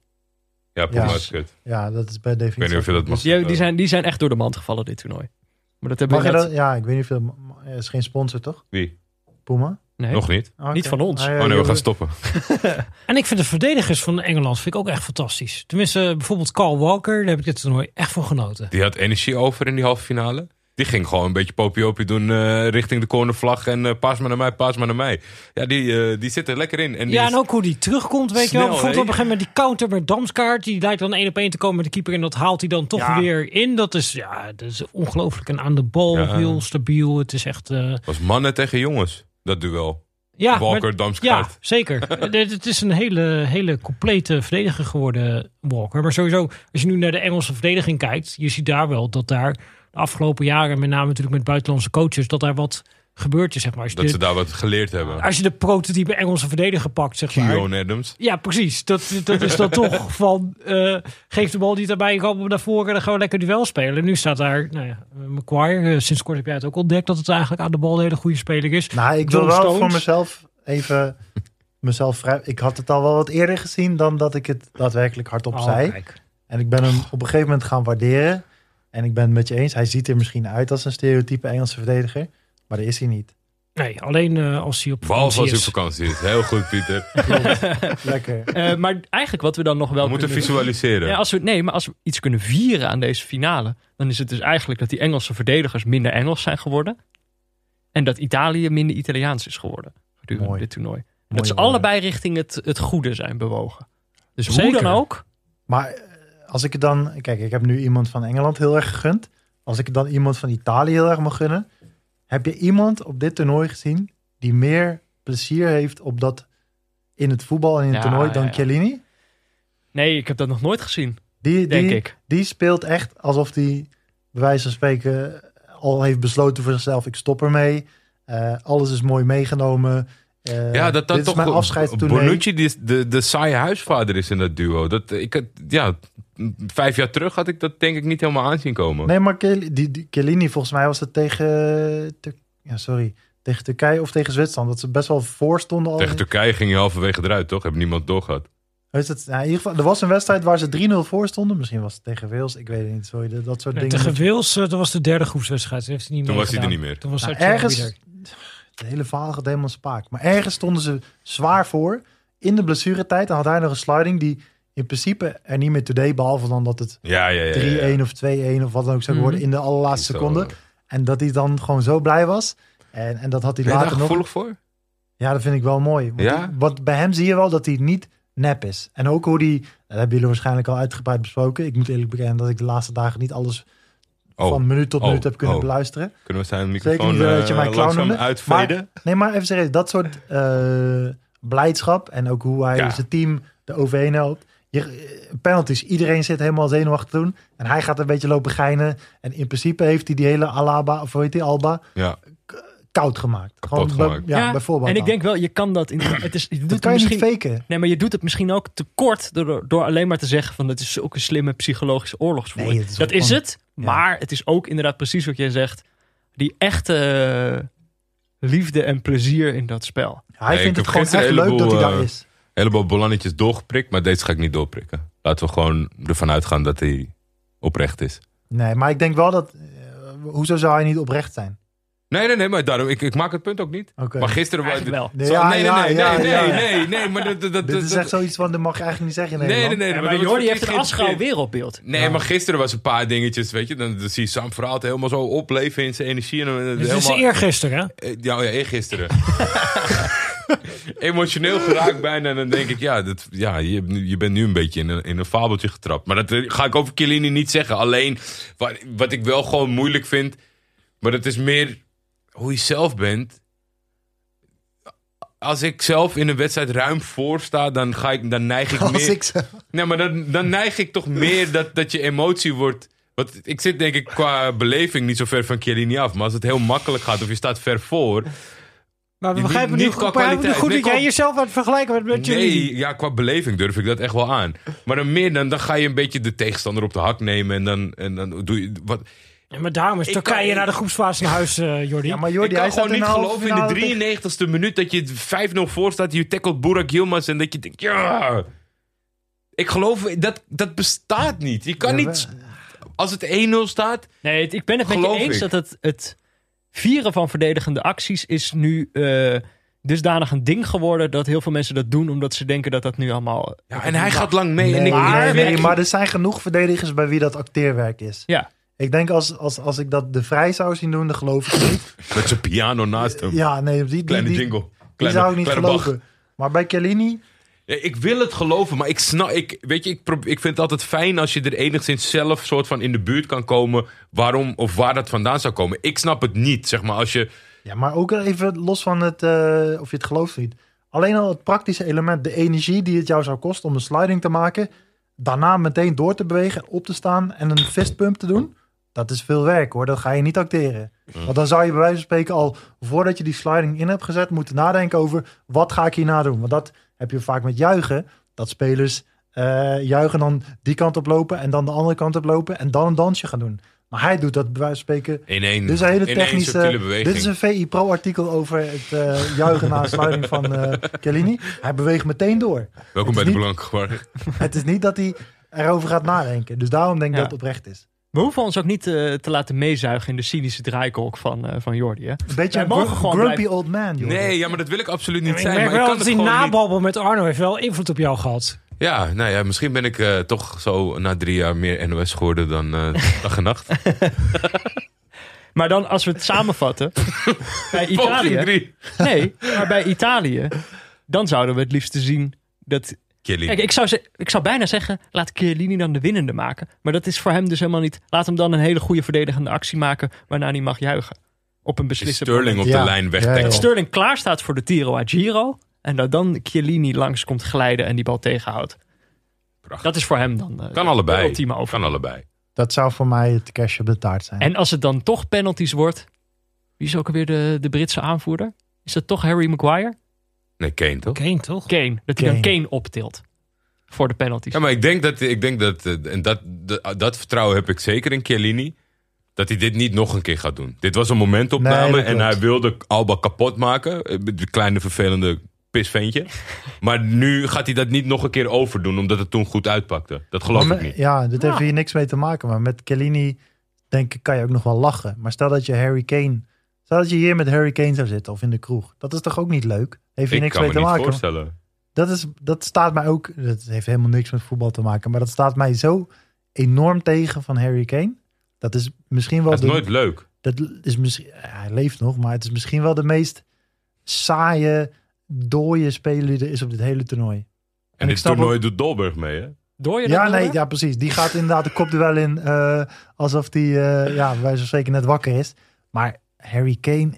Ja, Puma Ja. is kut. Ja, dat is bij Ik definitie. weet niet of je dat mag Dus die, zijn, die zijn echt door de mand gevallen, dit toernooi. Maar dat hebben Mag we je net... dat? Ja, ik weet niet of je dat... Het is geen sponsor, toch? Wie? Puma? Nee, Nog niet? Ah. Niet van ons. Ah, ja, Oh nee, we gaan stoppen. En ik vind de verdedigers van Engeland vind ik ook echt fantastisch. Tenminste, bijvoorbeeld Carl Walker, daar heb ik dit toernooi echt van genoten. Die had energie over in die halve finale. Die ging gewoon een beetje popiopie doen eh, richting de cornervlag. En eh paas maar naar mij, paas maar naar mij. Ja, die, eh, die zit er lekker in. En Ja, en ook hoe die terugkomt, weet je wel. Bijvoorbeeld op een gegeven moment die counter met Damskaart. Die lijkt dan één op één te komen met de keeper. En dat haalt hij dan toch Ja. weer in. Dat is, ja, dat is ongelooflijk. En aan de bal Ja. heel stabiel. Het is echt... eh, was mannen tegen jongens, dat duel. ja, Walker, maar- Damskaart. Ja, zeker. Het het is een hele, hele complete verdediger geworden, Walker. Maar sowieso, als je nu naar de Engelse verdediging kijkt, je ziet daar wel dat daar de afgelopen jaren, met name natuurlijk met buitenlandse coaches, dat daar wat gebeurt is, zeg maar. Als je, Dat de, ze daar wat geleerd hebben. als je de prototype Engelse verdediger pakt, zeg maar. Keon Adams. Ja, precies. Dat, dat is dan toch van, eh, geef de bal niet erbij, komen we naar voren en dan gaan we lekker duel spelen. En nu staat daar, nou ja, Macquarie, eh, sinds kort heb jij het ook ontdekt, dat het eigenlijk aan de bal een hele goede speler is. Nou, ik wil John wel Stones. voor mezelf even mezelf vrij. Ik had het al wel wat eerder gezien dan dat ik het daadwerkelijk hardop Oh, zei. kijk. En ik ben hem op een gegeven moment gaan waarderen. En ik ben het met je eens. Hij ziet er misschien uit als een stereotype Engelse verdediger. Maar dat is hij niet. Nee, alleen eh, als hij op Behalve als vakantie hij op is. vakantie is. Heel goed, Pieter. Lekker. Eh, maar eigenlijk wat we dan nog wel We moeten kunnen- visualiseren. Ja, als we, nee, maar als we iets kunnen vieren aan deze finale, dan is het dus eigenlijk dat die Engelse verdedigers minder Engels zijn geworden. En dat Italië minder Italiaans is geworden gedurende Mooi. dit toernooi. En Mooie dat ze allebei richting het, het goede zijn bewogen. Dus hoe dan ook. Maar als ik het dan... Kijk, ik heb nu iemand van Engeland heel erg gegund. Als ik dan iemand van Italië heel erg mag gunnen. Heb je iemand op dit toernooi gezien die meer plezier heeft op dat in het voetbal en in het Ja, toernooi dan ja, ja. Chiellini? Nee, ik heb dat nog nooit gezien, Die, denk die, ik. die speelt echt alsof hij bij wijze van spreken al heeft besloten voor zichzelf. Ik stop ermee. Eh, alles is mooi meegenomen. Eh, Ja, dat dat dit toch is mijn afscheidstoernooi. Bonucci die is de, de saaie huisvader is in dat duo. Dat, ik, ja, vijf jaar terug had ik dat denk ik niet helemaal aanzien komen. Nee, maar die, volgens mij was het tegen, ja, sorry, tegen Turkije of tegen Zwitserland. Dat ze best wel voor stonden al. Tegen Turkije ging je halverwege eruit, toch? Heb niemand doorgehad. Is het, ja, in ieder geval, er was een wedstrijd waar ze 3-0 voor stonden. Misschien was het tegen Wales, ik weet het niet. Sorry, dat soort Nee, dingen. tegen Wales, eh, dat was de derde groepswedstrijd. Toen heeft hij niet Toen meer was hij er niet meer. Toen was Nou, hij ergens, ergens... het hele verhaal gaat helemaal spaak. Maar ergens stonden ze zwaar voor. In de blessuretijd dan had hij nog een sliding die in principe er niet meer deed. Behalve dan dat het 3-1 Ja, ja, ja. ja, ja. of 2-1 of wat dan ook zou Mhm. worden in de allerlaatste seconde. En dat hij dan gewoon zo blij was. En, en dat had hij Ben je daar later nog. gevoelig voor? Ja, dat vind ik wel mooi. Want Ja? die- wat bij hem zie je wel dat hij niet nep is. En ook hoe die, dat hebben jullie waarschijnlijk al uitgebreid besproken. Ik moet eerlijk bekennen dat ik de laatste dagen niet alles Oh, van minuut tot Oh. minuut heb kunnen Oh. beluisteren. kunnen we zijn Zeker microfoon niet dat je eh, mij clown? Nee, maar even serieus, dat soort eh, blijdschap en ook hoe hij Ja. zijn team de overheen helpt. Je, eh, penalties, iedereen zit helemaal zenuwachtig te doen. En hij gaat een beetje lopen geinen. En in principe heeft hij die hele Alaba, of hoe heet die, Alba, Ja, koud gemaakt. Kapot bij- gemaakt. ja, bijvoorbeeld. En ik denk wel, je kan dat in. Het is, je doet dat het kan je misschien, niet faken. Nee, maar je doet het misschien ook te kort door, door alleen maar te zeggen van het is ook een slimme psychologische oorlogsvoering. Nee, het is dat is gewoon- het, maar het is ook inderdaad precies wat jij zegt. Die echte eh, liefde en plezier in dat spel. Hij Nee, vindt het gewoon echt leuk dat hij heleboel, daar eh, is. Een heleboel ballonnetjes doorgeprikt, maar deze ga ik niet doorprikken. Laten we gewoon ervan uitgaan dat hij oprecht is. Nee, maar ik denk wel dat... eh, hoezo zou hij niet oprecht zijn? Nee, nee, nee, maar daarom, ik, ik maak het punt ook niet. Oké. Maar gisteren... Eigenlijk wel. Nee, Zo- ja, nee, nee, ja, nee, ja, nee, nee, nee, nee, maar dat... dat, dat Dit is echt zoiets van, dat mag je eigenlijk niet zeggen in Nee, nee, Nederland. nee. maar Jordi heeft een geïnterpreteerd. wereldbeeld. Nee, maar gisteren was een paar dingetjes, weet je. Dan, dan zie je Sam Verhaal helemaal zo opleven in zijn energie. En, dan- Dit is helemaal, eergisteren, hè? Eh, Ja, oh ja, eergisteren. Emotioneel geraakt bijna. En dan denk ik, ja, dat, ja je, je bent nu een beetje in een, in een fabeltje getrapt. Maar dat eh, ga ik over Chiellini niet zeggen. Alleen, wat, wat ik wel gewoon moeilijk vind... Maar dat is meer hoe je zelf bent. Als ik zelf in een wedstrijd ruim voor sta, dan, ga ik, dan neig ik Als meer... ik zo... Nee, maar dan, dan neig ik toch meer dat, dat je emotie wordt. Want ik zit denk ik qua beleving niet zo ver van Chiellini af. Maar als het heel makkelijk gaat of je staat ver voor. Maar we begrijpen niet nu, qua kwaliteit. goed Nee, dat jij jezelf aan het vergelijken bent met jullie. Nee, ja, qua beleving durf ik dat echt wel aan. Maar dan meer dan, dan ga je een beetje de tegenstander op de hak nemen. En dan, en dan doe je. Wat, Ja, maar daarom is Ik Turkije kan- naar de groepsfase naar huis, eh Jordi. Ja, maar ik Jordi, kan hij staat gewoon niet geloven in de 93ste minuut dat je 5-0 voor staat. Je tackelt Burak Yilmaz en dat je denkt, ja. Ik geloof, dat, dat bestaat niet. Je kan Ja, niet, als het 1-0 staat, Nee, het- ik ben het met je eens ik. dat het, het vieren van verdedigende acties is nu eh, dusdanig een ding geworden dat heel veel mensen dat doen omdat ze denken dat dat nu allemaal. Ja, en hij gaat lang mee. Nee, en ik, Maar- nee, nee, ik- maar er zijn genoeg verdedigers bij wie dat acteerwerk is. Ja. Ik denk als, als, als ik dat de vrij zou zien doen, dan geloof ik niet. Met zijn piano naast hem. Ja, nee, die, die, Kleine die, jingle. die Kleine, zou ik niet kleine Bach. geloven. Maar bij Chiellini, Ja, ik wil het geloven, maar ik snap. Ik, weet je, ik, ik vind het altijd fijn als je er enigszins zelf soort van in de buurt kan komen. waarom of waar dat vandaan zou komen. Ik snap het niet, zeg maar. Als je. ja, maar ook even los van het, eh, of je het gelooft of niet. Alleen al het praktische element, de energie die het jou zou kosten om een sliding te maken. Daarna meteen door te bewegen, op te staan en een fistpump te doen. Dat is veel werk hoor, dat ga je niet acteren. Want dan zou je bij wijze van spreken al, voordat je die sliding in hebt gezet, moeten nadenken over wat ga ik hierna doen. Want dat heb je vaak met juichen, dat spelers eh, juichen dan die kant op lopen en dan de andere kant op lopen en dan een dansje gaan doen. Maar hij doet dat bij wijze van spreken In één, dit is een hele in één technische. Dit is een VI Pro artikel over het eh, juichen na sluiting van eh Chiellini. Hij beweegt meteen door. Welkom het bij is de niet- Blanke. Het is niet dat hij erover gaat nadenken. Dus daarom denk ik Ja. dat het oprecht is. We hoeven ons ook niet eh, te laten meezuigen in de cynische draaikolk van, eh, van Jordi. Hè? Een beetje een mogen gru- gewoon grumpy blijven- old man. Nee, ja, maar dat wil ik absoluut niet zijn. merk Maar ik kan dat die niet. nababbel met Arno heeft wel invloed op jou gehad. Ja, nou ja, misschien ben ik eh, toch zo na drie jaar meer NOS geworden dan eh dag en nacht. Maar dan als we het samenvatten. bij Italië. Nee, maar bij Italië. Dan zouden we het liefst zien dat. Kijk, ik zou, ze- ik zou bijna zeggen. Laat Chiellini dan de winnende maken. Maar dat is voor hem dus helemaal niet. Laat hem dan een hele goede verdedigende actie maken. Waarna hij mag juichen. Op een Is beslissend Sterling op de Ja. lijn Ja, wegtackelt. ja. Sterling klaar staat voor de Tiro a Giro. En dat dan Chiellini langs komt glijden en die bal tegenhoudt. Prachtig. Dat is voor hem dan eh, Kan de allebei. ultieme over. Kan allebei. Dat zou voor mij het kerstje op de taart zijn. En als het dan toch penalties wordt. Wie is ook alweer de, de Britse aanvoerder? Is dat toch Harry Maguire? Nee, Kane toch? Kane, toch? Kane. Dat hij dan Kane. Optilt. Voor de penalties. Ja, maar ik denk dat, ik denk dat eh, en dat, dat, dat vertrouwen heb ik zeker in Chiellini. Dat hij dit niet nog een keer gaat doen. Dit was een momentopname Nee, en hij wilde Alba kapot maken. Eh, De kleine vervelende pisventje. maar nu gaat hij dat niet nog een keer overdoen, omdat het toen goed uitpakte. Dat geloof Maar ik niet. Ja, dit heeft Ja. hier niks mee te maken. Maar met Kellini, denk ik, kan je ook nog wel lachen. Maar stel dat je Harry Kane... Stel dat je hier met Harry Kane zou zitten of in de kroeg. Dat is toch ook niet leuk? Heeft Ik niks kan mee me te niet maken. voorstellen. Dat, is, dat staat mij ook... Dat heeft helemaal niks met voetbal te maken. Maar dat staat mij zo enorm tegen van Harry Kane. Dat is misschien wel Dat is de... nooit leuk. Dat is misschien... hij leeft nog, maar het is misschien wel de meest saaie, dooie speler die er is op dit hele toernooi. En ik dit toernooi doet Dolberg mee, hè? Door je dat Ja, nee, ja, precies. Die gaat inderdaad de kopduel in eh, alsof die, eh ja, wij zo zeker net wakker is. Maar Harry Kane,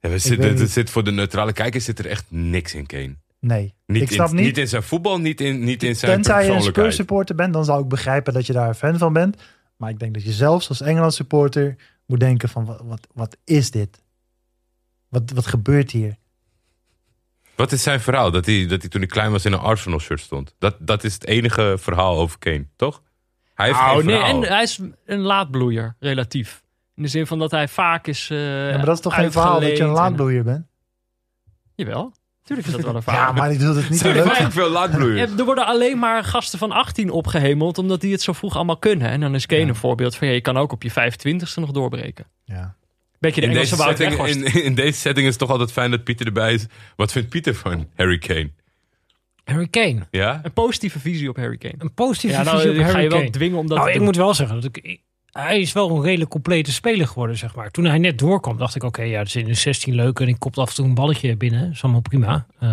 Ja, we zitten, er niet. zit voor de neutrale kijkers zit er echt niks in Kane. nee. Niet, ik snap in, niet, niet in zijn voetbal, niet in, niet in zijn tenzij je een. Spurs supporter bent, dan zou ik begrijpen dat je daar een fan van bent. Maar ik denk dat je zelfs als Engeland supporter moet denken van, wat, wat, wat is dit? Wat, wat gebeurt hier? Wat is zijn verhaal? Dat hij, dat hij toen hij klein was in een Arsenal shirt stond. Dat, dat is het enige verhaal over Kane, toch? Hij heeft Nou, geen nee, verhaal. en hij is een laadbloeier, relatief. In de zin van dat hij vaak is. eh Ja, maar dat is toch geen verhaal dat je een en- laadbloeier bent? Jawel, tuurlijk is dat wel een verhaal. Ja, maar ik wil het niet zo Zijn veel laadbloeiers? Er worden alleen maar gasten van 18 opgehemeld, omdat die het zo vroeg allemaal kunnen. En dan is Kane Ja. een voorbeeld van ja, je kan ook op je 25ste nog doorbreken. Ja. Beetje de In Engelse deze, setting, in, in deze setting is het toch altijd fijn dat Pieter erbij is. Wat vindt Pieter van Harry Kane? Harry Kane. Ja? Een positieve visie op Harry Kane. Een positieve Ja, nou visie op ga Harry je wel Kane. dwingen om dat nou, te ik doen. moet wel zeggen, dat ik, hij is wel een redelijk complete speler geworden, zeg maar. Toen hij net doorkwam, dacht ik, oké, ja, er zit een 16 leuk en ik kopt af en toe een balletje binnen. Dat is allemaal prima. Maar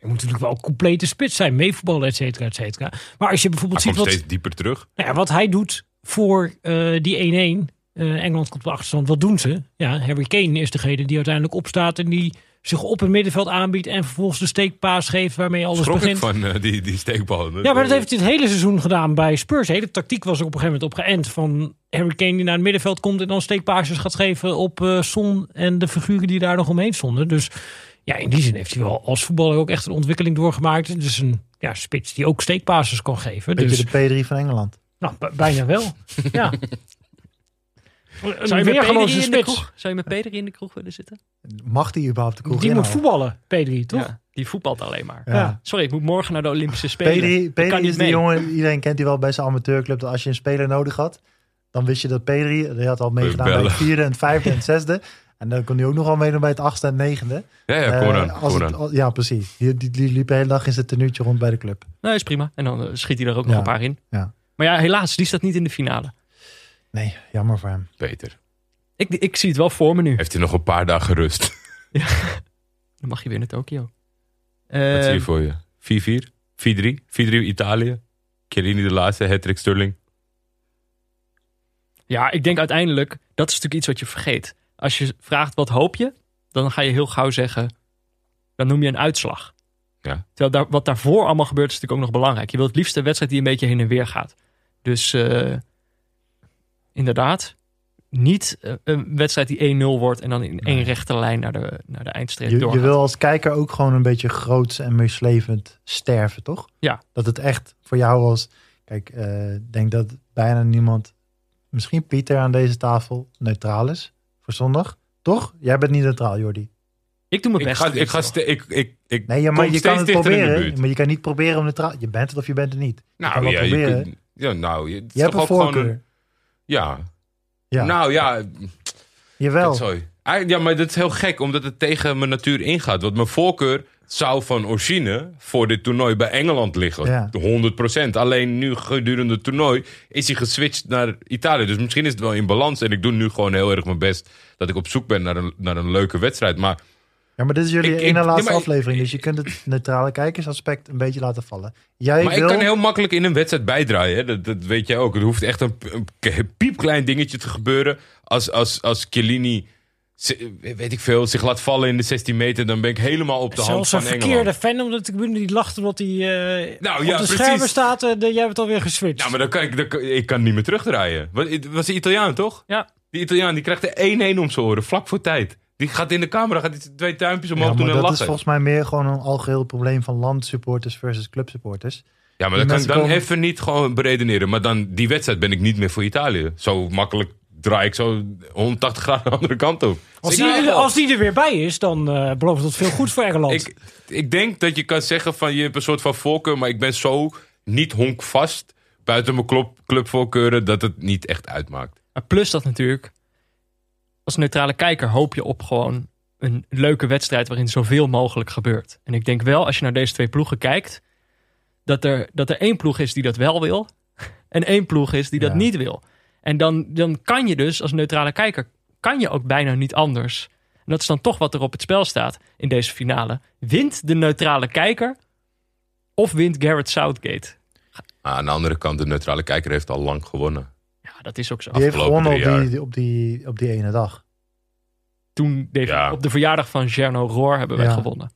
je moet natuurlijk wel een complete spits zijn, meevoetballen, et cetera, et cetera. Maar als je bijvoorbeeld Hij ziet wat, steeds dieper terug. nou ja, wat hij doet voor eh, die 1-1, eh, Engeland komt op de achterstand, wat doen ze? Ja, Harry Kane is degene die uiteindelijk opstaat en die zich op het middenveld aanbiedt en vervolgens de steekpaas geeft waarmee alles Schrok ik begint. van eh, die, die steekbal. Ja, maar dat heeft hij het hele seizoen gedaan bij Spurs. De hele tactiek was er op een gegeven moment op geënt. Van Harry Kane die naar het middenveld komt en dan steekpaasjes gaat geven op eh Son en de figuren die daar nog omheen stonden. Dus ja, in die zin heeft hij wel als voetballer ook echt een ontwikkeling doorgemaakt. Dus een ja, spits die ook steekpaasjes kan geven. Beetje Dus de P3 van Engeland. nou, bijna wel. ja. Een Zou je, met weergeloze Pedri in de spits. kroeg, zou je met Pedri in de kroeg willen zitten? Mag die überhaupt de kroeg Die moet inhouden? voetballen, Pedri, toch? Ja, die voetbalt alleen maar. Ja. Sorry, ik moet morgen naar de Olympische Spelen. Pedri, is die jongen, iedereen kent die wel bij zijn amateurclub. Dat als je een speler nodig had, dan wist je dat Pedri, die had al meegedaan bij het vierde en het vijfde en het zesde. En dan kon hij ook nog wel meedoen bij het achtste en negende. Ja, ja, Eh, als het- ja, precies. Die, die, die liep de hele dag in zijn tenuutje rond bij de club. Nee, is prima. En dan eh, schiet hij er ook nog een paar in. Ja. Maar ja, helaas, die staat niet in de finale. Nee, jammer voor hem. Beter. Ik, ik zie het wel voor me nu. Heeft hij nog een paar dagen rust? Dan mag je weer naar Tokio. Wat Eh, zie je voor je? 4-4? 4-3? 4-3 Italië? Chiellini de laatste, Hattrick Sterling. Ja, ik denk uiteindelijk, dat is natuurlijk iets wat je vergeet. Als je vraagt wat hoop je, dan ga je heel gauw zeggen, dan noem je een uitslag. Ja. Terwijl daar, wat daarvoor allemaal gebeurt is natuurlijk ook nog belangrijk. Je wilt het liefst een wedstrijd die een beetje heen en weer gaat. Dus eh, inderdaad, niet eh, een wedstrijd die 1-0 wordt en dan in één Nee. rechte lijn naar de, naar de eindstreep Je, doorgaat. je wil als kijker ook gewoon een beetje groots en meeslevend sterven, toch? Ja. Dat het echt voor jou was. Kijk, eh, ik denk dat bijna niemand, misschien Pieter aan deze tafel, neutraal is voor zondag. Toch? Jij bent niet neutraal, Jordi. Ik doe mijn Ik best. ga, ik ga ste- ik, ik, ik Nee, ja, maar kom je kan het proberen. Maar je kan niet proberen om neutraal. Je bent het of je bent het niet. Nou kan wel ja, je kunt- Ja, nou, je, Je hebt een voorkeur. een- ja. Ja, Nou ja, jawel. sorry. Ja, maar dat is heel gek, omdat het tegen mijn natuur ingaat. Want mijn voorkeur zou van origine voor dit toernooi bij Engeland liggen. Ja. 100%. Alleen nu gedurende het toernooi is hij geswitcht naar Italië. Dus misschien is het wel in balans. En ik doe nu gewoon heel erg mijn best dat ik op zoek ben naar een, naar een leuke wedstrijd. Maar Ja, maar dit is jullie Ik- ene laatste aflevering. Dus je kunt het neutrale kijkersaspect een beetje laten vallen. Jij Maar wil... ik kan heel makkelijk in een wedstrijd bijdraaien. Hè? Dat, dat weet jij ook. Er hoeft echt een, een piepklein dingetje te gebeuren. Als, als, als Chiellini, weet ik veel, zich laat vallen in de 16 meter... dan ben ik helemaal op de hand Zelfs van een Engeland. verkeerde fan om de tribune die lacht omdat hij eh Nou, op ja, de precies. schermen staat. en jij hebt alweer geswitcht. Ja, maar dan kan ik, dan kan- ik kan niet meer terugdraaien. Het was een Italiaan, toch? Ja. Die Italiaan die krijgt er 1-1 om zijn oren, vlak voor tijd. Die gaat in de camera, gaat die twee tuimpjes omhoog Ja, doen maar en dat lachen. is volgens mij meer gewoon een algeheel probleem van landsupporters versus clubsupporters. Ja, maar Die dan kan ik dan komen- even niet gewoon beredeneren. Maar dan die wedstrijd ben ik niet meer voor Italië. Zo makkelijk draai ik zo 180 graden de andere kant op. als, ik- die, als die er weer bij is, dan eh belooft dat veel goed voor Engeland. Ik, ik denk dat je kan zeggen van je hebt een soort van voorkeur, maar ik ben zo niet honkvast buiten mijn club, clubvoorkeuren dat het niet echt uitmaakt. Maar plus dat natuurlijk, als neutrale kijker hoop je op gewoon een leuke wedstrijd waarin zoveel mogelijk gebeurt. En ik denk wel, als je naar deze twee ploegen kijkt, dat er, dat er één ploeg is die dat wel wil en één ploeg is die dat Ja. niet wil. En dan, dan kan je dus als neutrale kijker, kan je ook bijna niet anders. En dat is dan toch wat er op het spel staat in deze finale. Wint de neutrale kijker of wint Garrett Southgate? Aan de andere kant, de neutrale kijker heeft al lang gewonnen. Dat is ook zo. Die heeft Afgelopen gewonnen op die, op, die, op die ene dag. Toen Ja. op de verjaardag van Gerno Roor hebben wij Ja. gewonnen.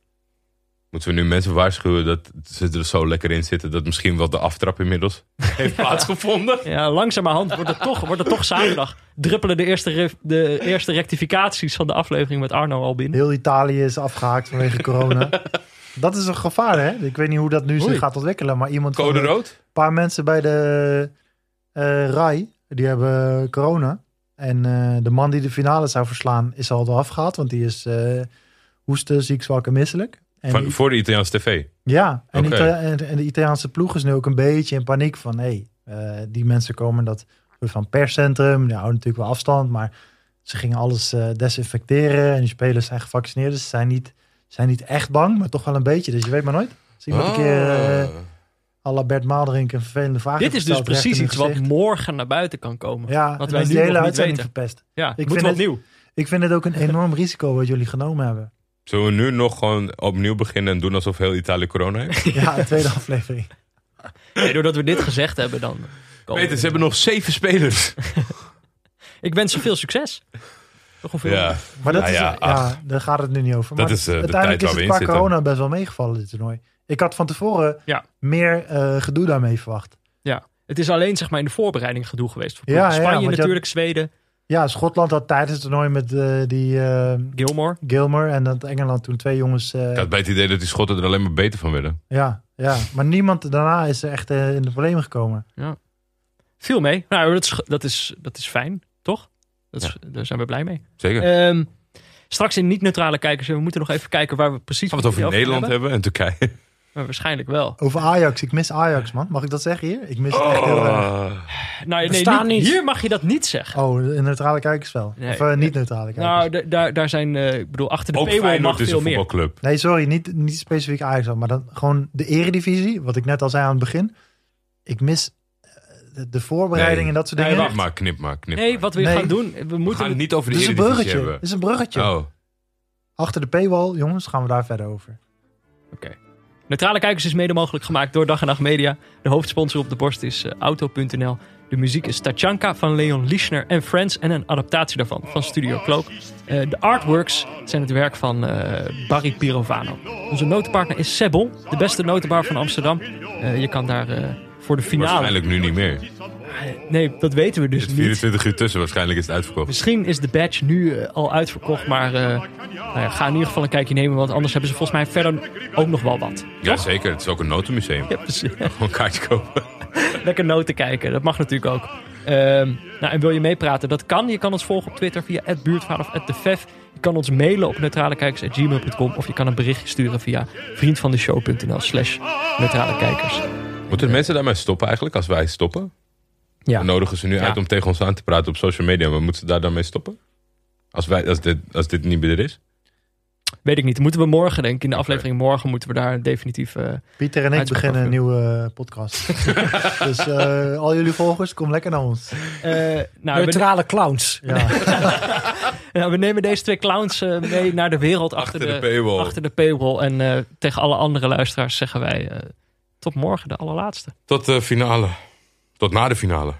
Moeten we nu mensen waarschuwen dat ze er zo lekker in zitten dat misschien wel de aftrap inmiddels heeft plaatsgevonden? Ja, langzamerhand wordt het toch, wordt het toch zaterdag. Druppelen de eerste, de eerste rectificaties van de aflevering met Arno al binnen. Heel Italië is afgehaakt vanwege corona. Dat is een gevaar, hè? Ik weet niet hoe dat nu zich gaat ontwikkelen. Maar iemand Code de- rood? Een paar mensen bij de eh RAI, die hebben corona. En eh, de man die de finale zou verslaan is al eraf gehaald. Want die is eh hoesten, ziek, zwak en misselijk. En Van, die- voor de Italiaanse tv. ja, en. Ita- en, en de Italiaanse ploeg is nu ook een beetje in paniek van... hé, hey, die mensen komen dat van perscentrum. Die houden natuurlijk wel afstand, maar ze gingen alles eh, desinfecteren. En die spelers zijn gevaccineerd, dus ze zijn niet, zijn niet echt bang, maar toch wel een beetje. Dus je weet maar nooit. Als iemand een keer eh Ah. à la Bert Maalderink een vervelende vraag Dit is dus precies iets wat morgen naar buiten kan komen. Ja, wat wij is nu die hele nog niet uitzending weten. verpest. Ja, Ik vind het- opnieuw. Ik vind het ook een enorm risico wat jullie genomen hebben. Zullen we nu nog gewoon opnieuw beginnen en doen alsof heel Italië corona heeft? Ja, de tweede aflevering. Nee, doordat we dit gezegd hebben, dan... Peter, ze hebben nog zeven spelers. Ik wens ze veel succes. Toch hoeveel? Ja, Maar dat Nou is, ja, ja, ach. daar gaat het nu niet over. Dat maar is, eh, de uiteindelijk tijd waar is we het in qua zitten. corona best wel meegevallen, dit toernooi. Ik had van tevoren Ja. meer eh, gedoe daarmee verwacht. Ja. Het is alleen zeg maar in de voorbereiding gedoe geweest. Voor Ja, ja, Spanje had- natuurlijk, Zweden, Ja, Schotland had tijdens het toernooi met eh, die eh, Gilmore. Gilmer en dat Engeland toen twee jongens. eh, Ik had bij het idee dat die Schotten er alleen maar beter van werden. ja, ja, maar niemand daarna is er echt in de problemen gekomen. Viel mee. Nou, dat is, dat is, dat is fijn, toch? Dat is, Daar zijn we blij mee. Zeker. Ehm, straks in niet-neutrale kijkers, we moeten nog even kijken waar we precies... Gaan we het over Nederland hebben. hebben en Turkije? Maar waarschijnlijk wel. Over Ajax, ik mis Ajax, man. Mag ik dat zeggen hier? Ik mis het echt heel erg. Oh. Nou, nee, Bestaan niet- niet. Hier mag je dat niet zeggen. Oh, in neutrale kijkers wel. Nee. of eh, niet neutrale kijkers. nou, daar, daar zijn, eh, ik bedoel, achter de Ook paywall mag is veel meer. voetbalclub. Nee, sorry, niet, niet specifiek Ajax, maar dan gewoon de eredivisie. Wat ik net al zei aan het begin. Ik mis eh, de, de voorbereiding Nee. en dat soort Nee, dingen. Knip maar, knip maar, knip Nee, maar. wat we Nee. gaan doen, we We moeten gaan het niet over de is een bruggetje. hebben. Dit is een bruggetje. Oh, Achter de paywall, jongens, gaan we daar verder over. Neutrale Kijkers is mede mogelijk gemaakt door Dag en Nacht Media. De hoofdsponsor op de borst is eh, Auto.nl. De muziek is Tachanka van Leon Lischner en Friends en een adaptatie daarvan van Studio Cloak. Eh, de artworks zijn het werk van eh, Barry Pirovano. Onze notenpartner is Sebbel, de beste notenbar van Amsterdam. Je kan daar voor de finale... waarschijnlijk nu niet meer. Nee, dat weten we dus niet. 24 uur tussen, waarschijnlijk is het uitverkocht. Misschien is de badge nu eh, al uitverkocht, maar eh, nou ja, ga in ieder geval een kijkje nemen, want anders hebben ze volgens mij verder ook nog wel wat. Ja, zeker. Het is ook een notenmuseum. Ja, precies. Gewoon een kaartje kopen. Lekker noten kijken, dat mag natuurlijk ook. Ehm, nou, en wil je meepraten? Dat kan. Je kan ons volgen op Twitter via @buurtvader of @defef. Je kan ons mailen op neutralekijkers.gmail.com of je kan een berichtje sturen via vriendvandeshow.nl slash neutralekijkers. Moeten de mensen daarmee stoppen eigenlijk als wij stoppen? Ja. We nodigen ze nu Ja. uit om tegen ons aan te praten op social media. Maar moeten ze daar dan mee stoppen? Als, wij, als, dit, als dit niet meer er is? Weet ik niet. Moeten we morgen, denk ik, in de aflevering morgen, moeten we daar definitief... eh, Pieter en ik beginnen een nieuwe eh, podcast. dus eh, al jullie volgers, kom lekker naar ons. eh, nou, we, Neutrale clowns. Ja. nou, we nemen deze twee clowns mee naar de wereld achter, Achter de paywall. Achter de paywall. En eh, tegen alle andere luisteraars zeggen wij... eh, tot morgen, de allerlaatste. Tot de finale. Tot na de finale.